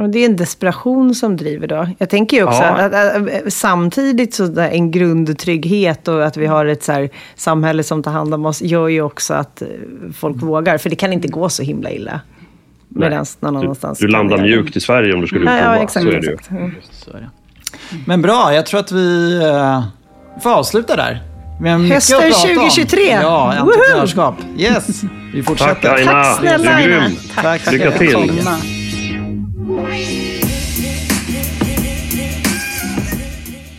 Och det är en desperation som driver då. Jag tänker ju också Ja. att, att, att samtidigt så där en grundtrygghet och att vi har ett så här samhälle som tar hand om oss gör ju också att eh, folk vågar. För det kan inte gå så himla illa. Medan någon Du, annanstans du kan landar mjukt i Sverige om du skulle Ja, utprova. ja, exakt. så är det ju. exakt. Mm. Så är det. Men bra, jag tror att vi eh, får avsluta där. Hösten att prata om. 2023. Ja, entreprenörskap. Yes, vi fortsätter. Tack Aina! Tack snälla, du är Aina. grym. Tack. Lycka till.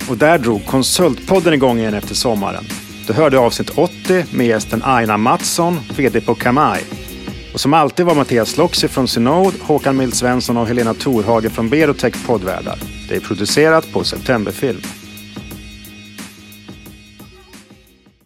Och där drog Konsultpodden igång igen efter sommaren. Du hörde avsnitt 80 med gästen Aina Mattsson, VD på Kamai. Och som alltid var Mattias Loxi från Synode, Håkan Mild Svensson och Helena Torhage från Berotech poddvärdar. Det är producerat på Septemberfilm.